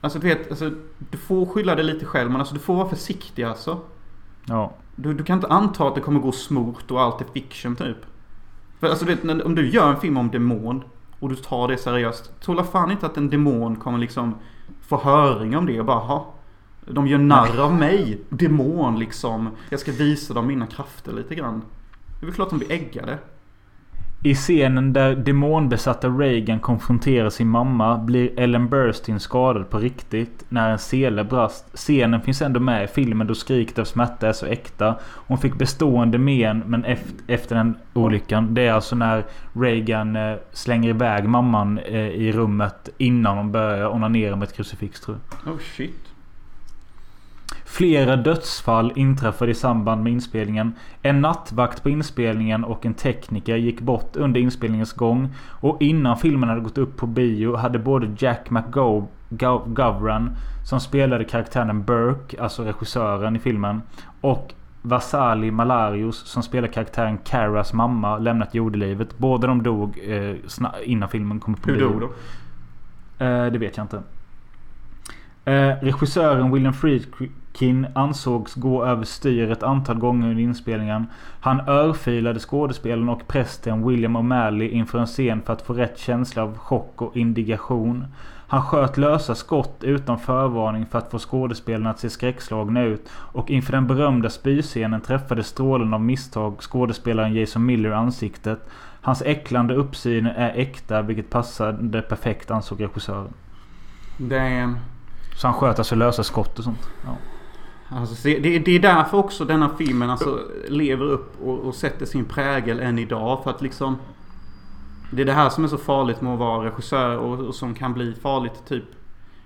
Alltså du vet, alltså, du får skylla dig lite själv. Men alltså du får vara försiktig alltså. ja. Du, du kan inte anta att det kommer gå smort och allt är fiction typ. För alltså du vet, om du gör en film om demon och du tar det seriöst. Tror fan inte att en demon kommer liksom få höring om det och bara ha. De gör narr av mig. Demon liksom. Jag ska visa dem mina krafter lite grann. Det är väl klart de blir äggade. I scenen där demonbesatta Reagan konfronterar sin mamma blir Ellen Burstyn skadad på riktigt när en sele brast. Scenen finns ändå med i filmen då skriket av smärta är så äkta. Hon fick bestående men men efter, den olyckan. Det är alltså när Reagan eh, slänger iväg mamman eh, i rummet innan hon börjar onanera med ett krucifix tror jag. Oh shit. Flera dödsfall inträffade i samband med inspelningen. En nattvakt på inspelningen och en tekniker gick bort under inspelningens gång. Och innan filmen hade gått upp på bio hade både Jack McGovern som spelade karaktären Burke, alltså regissören i filmen. Och Vasali Malarius som spelar karaktären Caras mamma lämnat jordelivet. Båda de dog eh, innan filmen kom på Hur bio. dog de? Eh, det vet jag inte. Eh, regissören William Friedkin ansågs gå över styr ett antal gånger under inspelningen. Han örfilade skådespelaren och prästen William O'Malley inför en scen för att få rätt känsla av chock och indignation. Han sköt lösa skott utan förvarning för att få skådespelarna att se skräckslagna ut. Och inför den berömda spyscenen träffade strålen av misstag skådespelaren Jason Miller i ansiktet. Hans äcklande uppsyn är äkta vilket passade perfekt ansåg regissören. Damn. Så han sköt alltså lösa skott och sånt. Ja. Alltså, det, det, är därför också denna filmen alltså, lever upp och, och sätter sin prägel än idag. För att liksom... Det är det här som är så farligt med att vara regissör och, och som kan bli farligt typ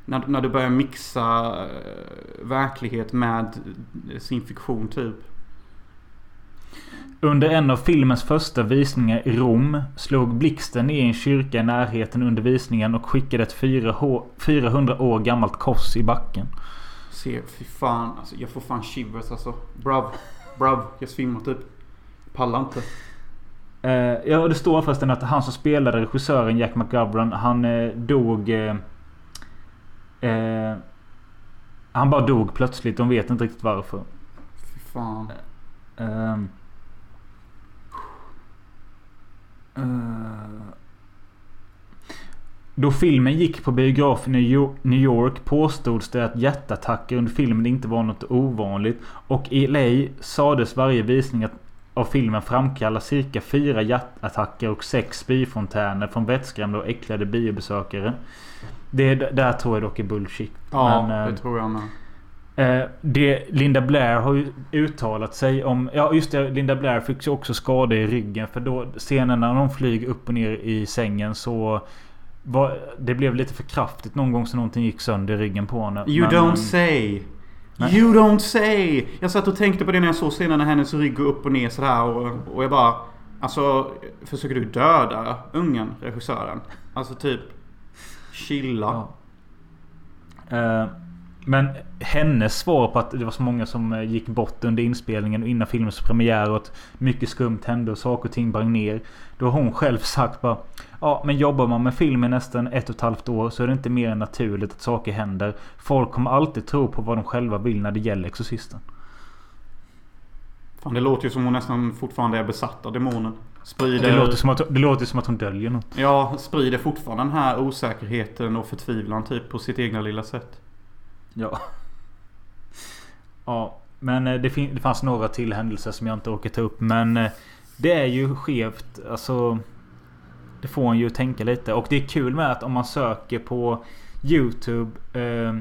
när, när du börjar mixa eh, verklighet med sin fiktion typ. Under en av filmens första visningar i Rom slog blixten ner i en kyrka i närheten under visningen och skickade ett 400 år gammalt kors i backen. Se, fy fan. Alltså, jag får fan shivers alltså. Brav. Brav. Jag svimmar typ. Pallar inte. Eh, ja, det står förresten att han som spelade regissören Jack McGovern, han eh, dog... Eh, eh, han bara dog plötsligt. De vet inte riktigt varför. Fy fan. Ehm. Då filmen gick på biograf i New Yo- New York påstods det att hjärtattacker under filmen inte var något ovanligt. Och i LA sades varje visning av filmen framkallar cirka fyra hjärtattacker och sex spyfontäner från vettskrämda och äcklade biobesökare. Det där tror jag dock är bullshit. Ja, Men, det tror jag med. Eh, det, Linda Blair har ju uttalat sig om... Ja just det, Linda Blair fick ju också skador i ryggen. För då scenen när de flyger upp och ner i sängen så... Var, det blev lite för kraftigt någon gång så någonting gick sönder i ryggen på henne. You Men, don't eh, say! Nej. You don't say! Jag satt och tänkte på det när jag såg scenen när hennes rygg går upp och ner sådär och, och jag bara... Alltså, försöker du döda ungen, regissören? Alltså typ... Chilla. Ja. Eh, men hennes svar på att det var så många som eh, gick bort under inspelningen och innan filmens premiär och att mycket skumt hände och saker och ting brann ner. Då har hon själv sagt bara Ja men jobbar man med film i nästan ett och ett halvt år så är det inte mer än naturligt att saker händer. Folk kommer alltid tro på vad de själva vill när det gäller Exorcisten. Fan, det låter ju som hon nästan fortfarande är besatt av demonen. Sprider... Det låter, som att, det låter som att hon döljer något. Ja, sprider fortfarande den här osäkerheten och förtvivlan typ på sitt egna lilla sätt. Ja. Ja, men eh, det, fin- det fanns några till händelser som jag inte orkar ta upp. Men eh, det är ju skevt. Alltså. Det får en ju tänka lite. Och det är kul med att om man söker på YouTube. Eh,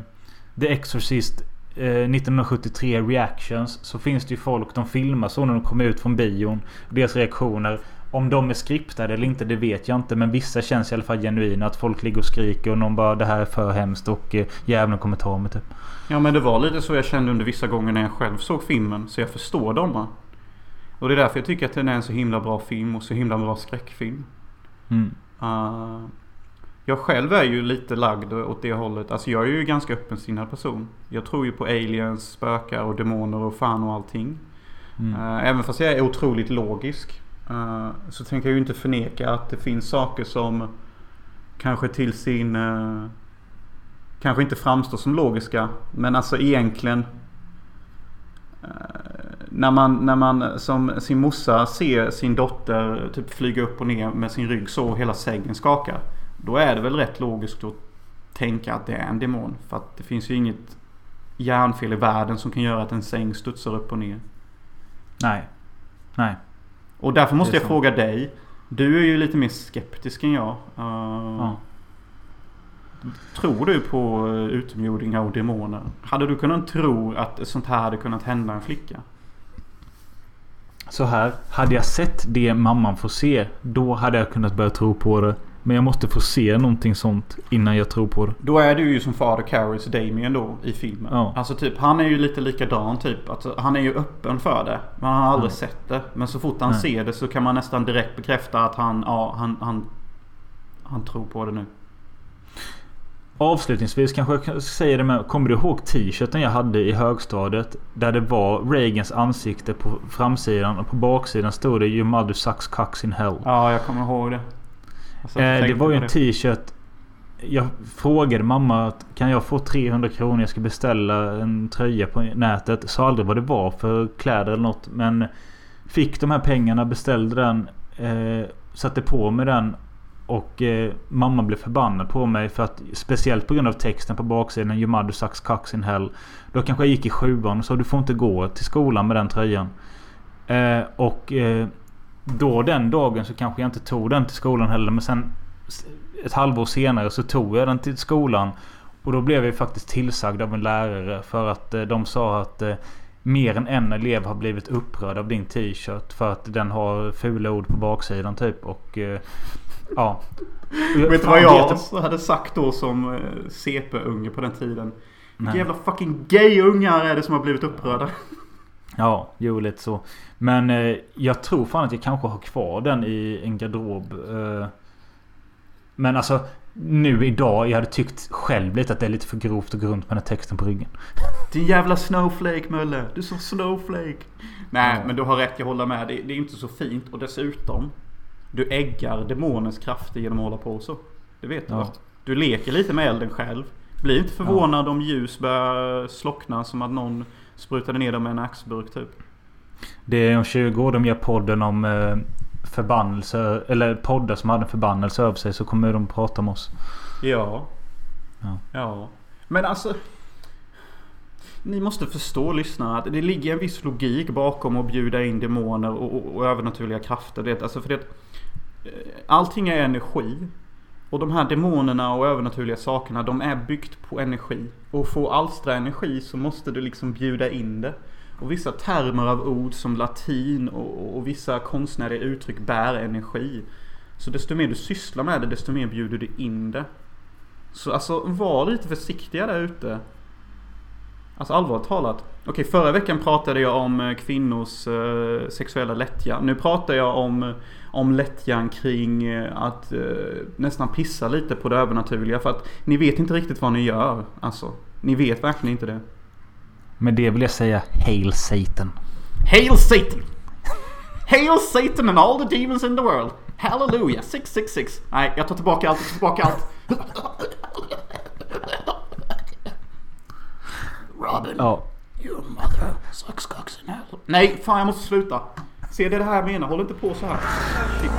The Exorcist eh, 1973 reactions. Så finns det ju folk. De filmar så när de kommer ut från bion. Deras reaktioner. Om de är skriptade eller inte det vet jag inte. Men vissa känns i alla fall genuina. Att folk ligger och skriker och någon bara det här är för hemskt. Och eh, djävulen kommer ta mig typ. Ja men det var lite så jag kände under vissa gånger när jag själv såg filmen. Så jag förstår dem. va. Och det är därför jag tycker att den är en så himla bra film och så himla bra skräckfilm. Mm. Uh, jag själv är ju lite lagd åt det hållet. Alltså jag är ju ganska öppensinnad person. Jag tror ju på aliens, spökar och demoner och fan och allting. Mm. Uh, även fast jag är otroligt logisk. uh, så tänker jag ju inte förneka att det finns saker som kanske till sin... uh, kanske inte framstår som logiska. Men alltså egentligen... när man, när man som sin morsa ser sin dotter typ flyga upp och ner med sin rygg så och hela sängen skakar. Då är det väl rätt logiskt att tänka att det är en demon. För att det finns ju inget hjärnfel i världen som kan göra att en säng studsar upp och ner. Nej. Nej. Och därför måste jag så. fråga dig. Du är ju lite mer skeptisk än jag. Uh, Ja. Tror du på eh, utomjordingar och demoner? Hade du kunnat tro att sånt här hade kunnat hända en flicka? Så här. Hade jag sett det mamman får se. Då hade jag kunnat börja tro på det. Men jag måste få se någonting sånt innan jag tror på det. Då är du ju som Father Carries Damien då i filmen. Ja. Alltså typ han är ju lite likadan typ. Alltså, han är ju öppen för det. Men han har aldrig Ja. sett det. Men så fort han Nej. ser det så kan man nästan direkt bekräfta att han, ja, han, han, han tror på det nu. Avslutningsvis kanske jag kan säga det med. Kommer du ihåg t-shirten jag hade i högstadiet? Där det var Reagans ansikte på framsidan och på baksidan stod det Your mother sucks cocks in hell. Ja, jag kommer ihåg det. Eh, det var ju en t-shirt. Jag frågade mamma att kan jag få 300 kronor? Jag ska beställa en tröja på nätet. Sa aldrig vad det var för kläder eller något. Men fick de här pengarna, beställde den. Eh, satte på mig den. Och eh, mamma blev förbannad på mig för att speciellt på grund av texten på baksidan Your mother sucks cocks in hell. Då kanske jag gick i sjuan och sa du får inte gå till skolan med den tröjan. Eh, och eh, då den dagen så kanske jag inte tog den till skolan heller. Men sen ett halvår senare så tog jag den till skolan. Och då blev jag faktiskt tillsagd av en lärare för att eh, de sa att eh, mer än en elev har blivit upprörd av din t-shirt. För att den har fula ord på baksidan typ. Och eh, ja. Vet du vad jag vet du- hade sagt då som eh, CP-unge på den tiden? Vilka jävla fucking gay-ungar är det som har blivit upprörda? Ja, jo lite så. Men eh, jag tror fan att jag kanske har kvar den i en garderob. Eh, men alltså nu idag, jag hade tyckt själv lite att det är lite för grovt att gå runt med den här texten på ryggen. (laughs) Din jävla snowflake Mölle. Du är så snowflake. Nej, men du har rätt. Jag håller med. Det, det är inte så fint. Och dessutom. Du äggar demonens krafter genom att hålla på så. Det vet du Ja. va? Du leker lite med elden själv. Bli inte förvånad om ljus börjar slockna som att någon sprutade ner dem med en axburk typ. Det är om 20 år de gör podden om eh, förbannelse. Eller poddar som hade en förbannelse över sig. Så kommer de prata om oss. Ja. Ja. Ja. Men alltså. Ni måste förstå lyssnare att det ligger en viss logik bakom att bjuda in demoner och, och, och övernaturliga krafter. Det, alltså för det, Eh, allting är energi. Och de här demonerna och övernaturliga sakerna de är byggt på energi. Och för att alstra energi så måste du liksom bjuda in det. Och vissa termer av ord som latin och, och vissa konstnärliga uttryck bär energi. Så desto mer du sysslar med det desto mer bjuder du in det. Så alltså var lite försiktiga där ute. Alltså allvarligt talat. Okej, förra veckan pratade jag om eh, kvinnors eh, sexuella lättja. Nu pratar jag om, om lättjan kring eh, att eh, nästan pissa lite på det övernaturliga. För att ni vet inte riktigt vad ni gör. Alltså, ni vet verkligen inte det. Med det vill jag säga Hail Satan. Hail Satan! Hail Satan and all the demons in the world! Hallelujah! 666! Nej, jag tar tillbaka allt, jag tar tillbaka allt. Robin, Ja. your mother sucks cocks in hell. Nej, fan jag måste sluta. Se det det här jag menar, håll inte på så här. Shit.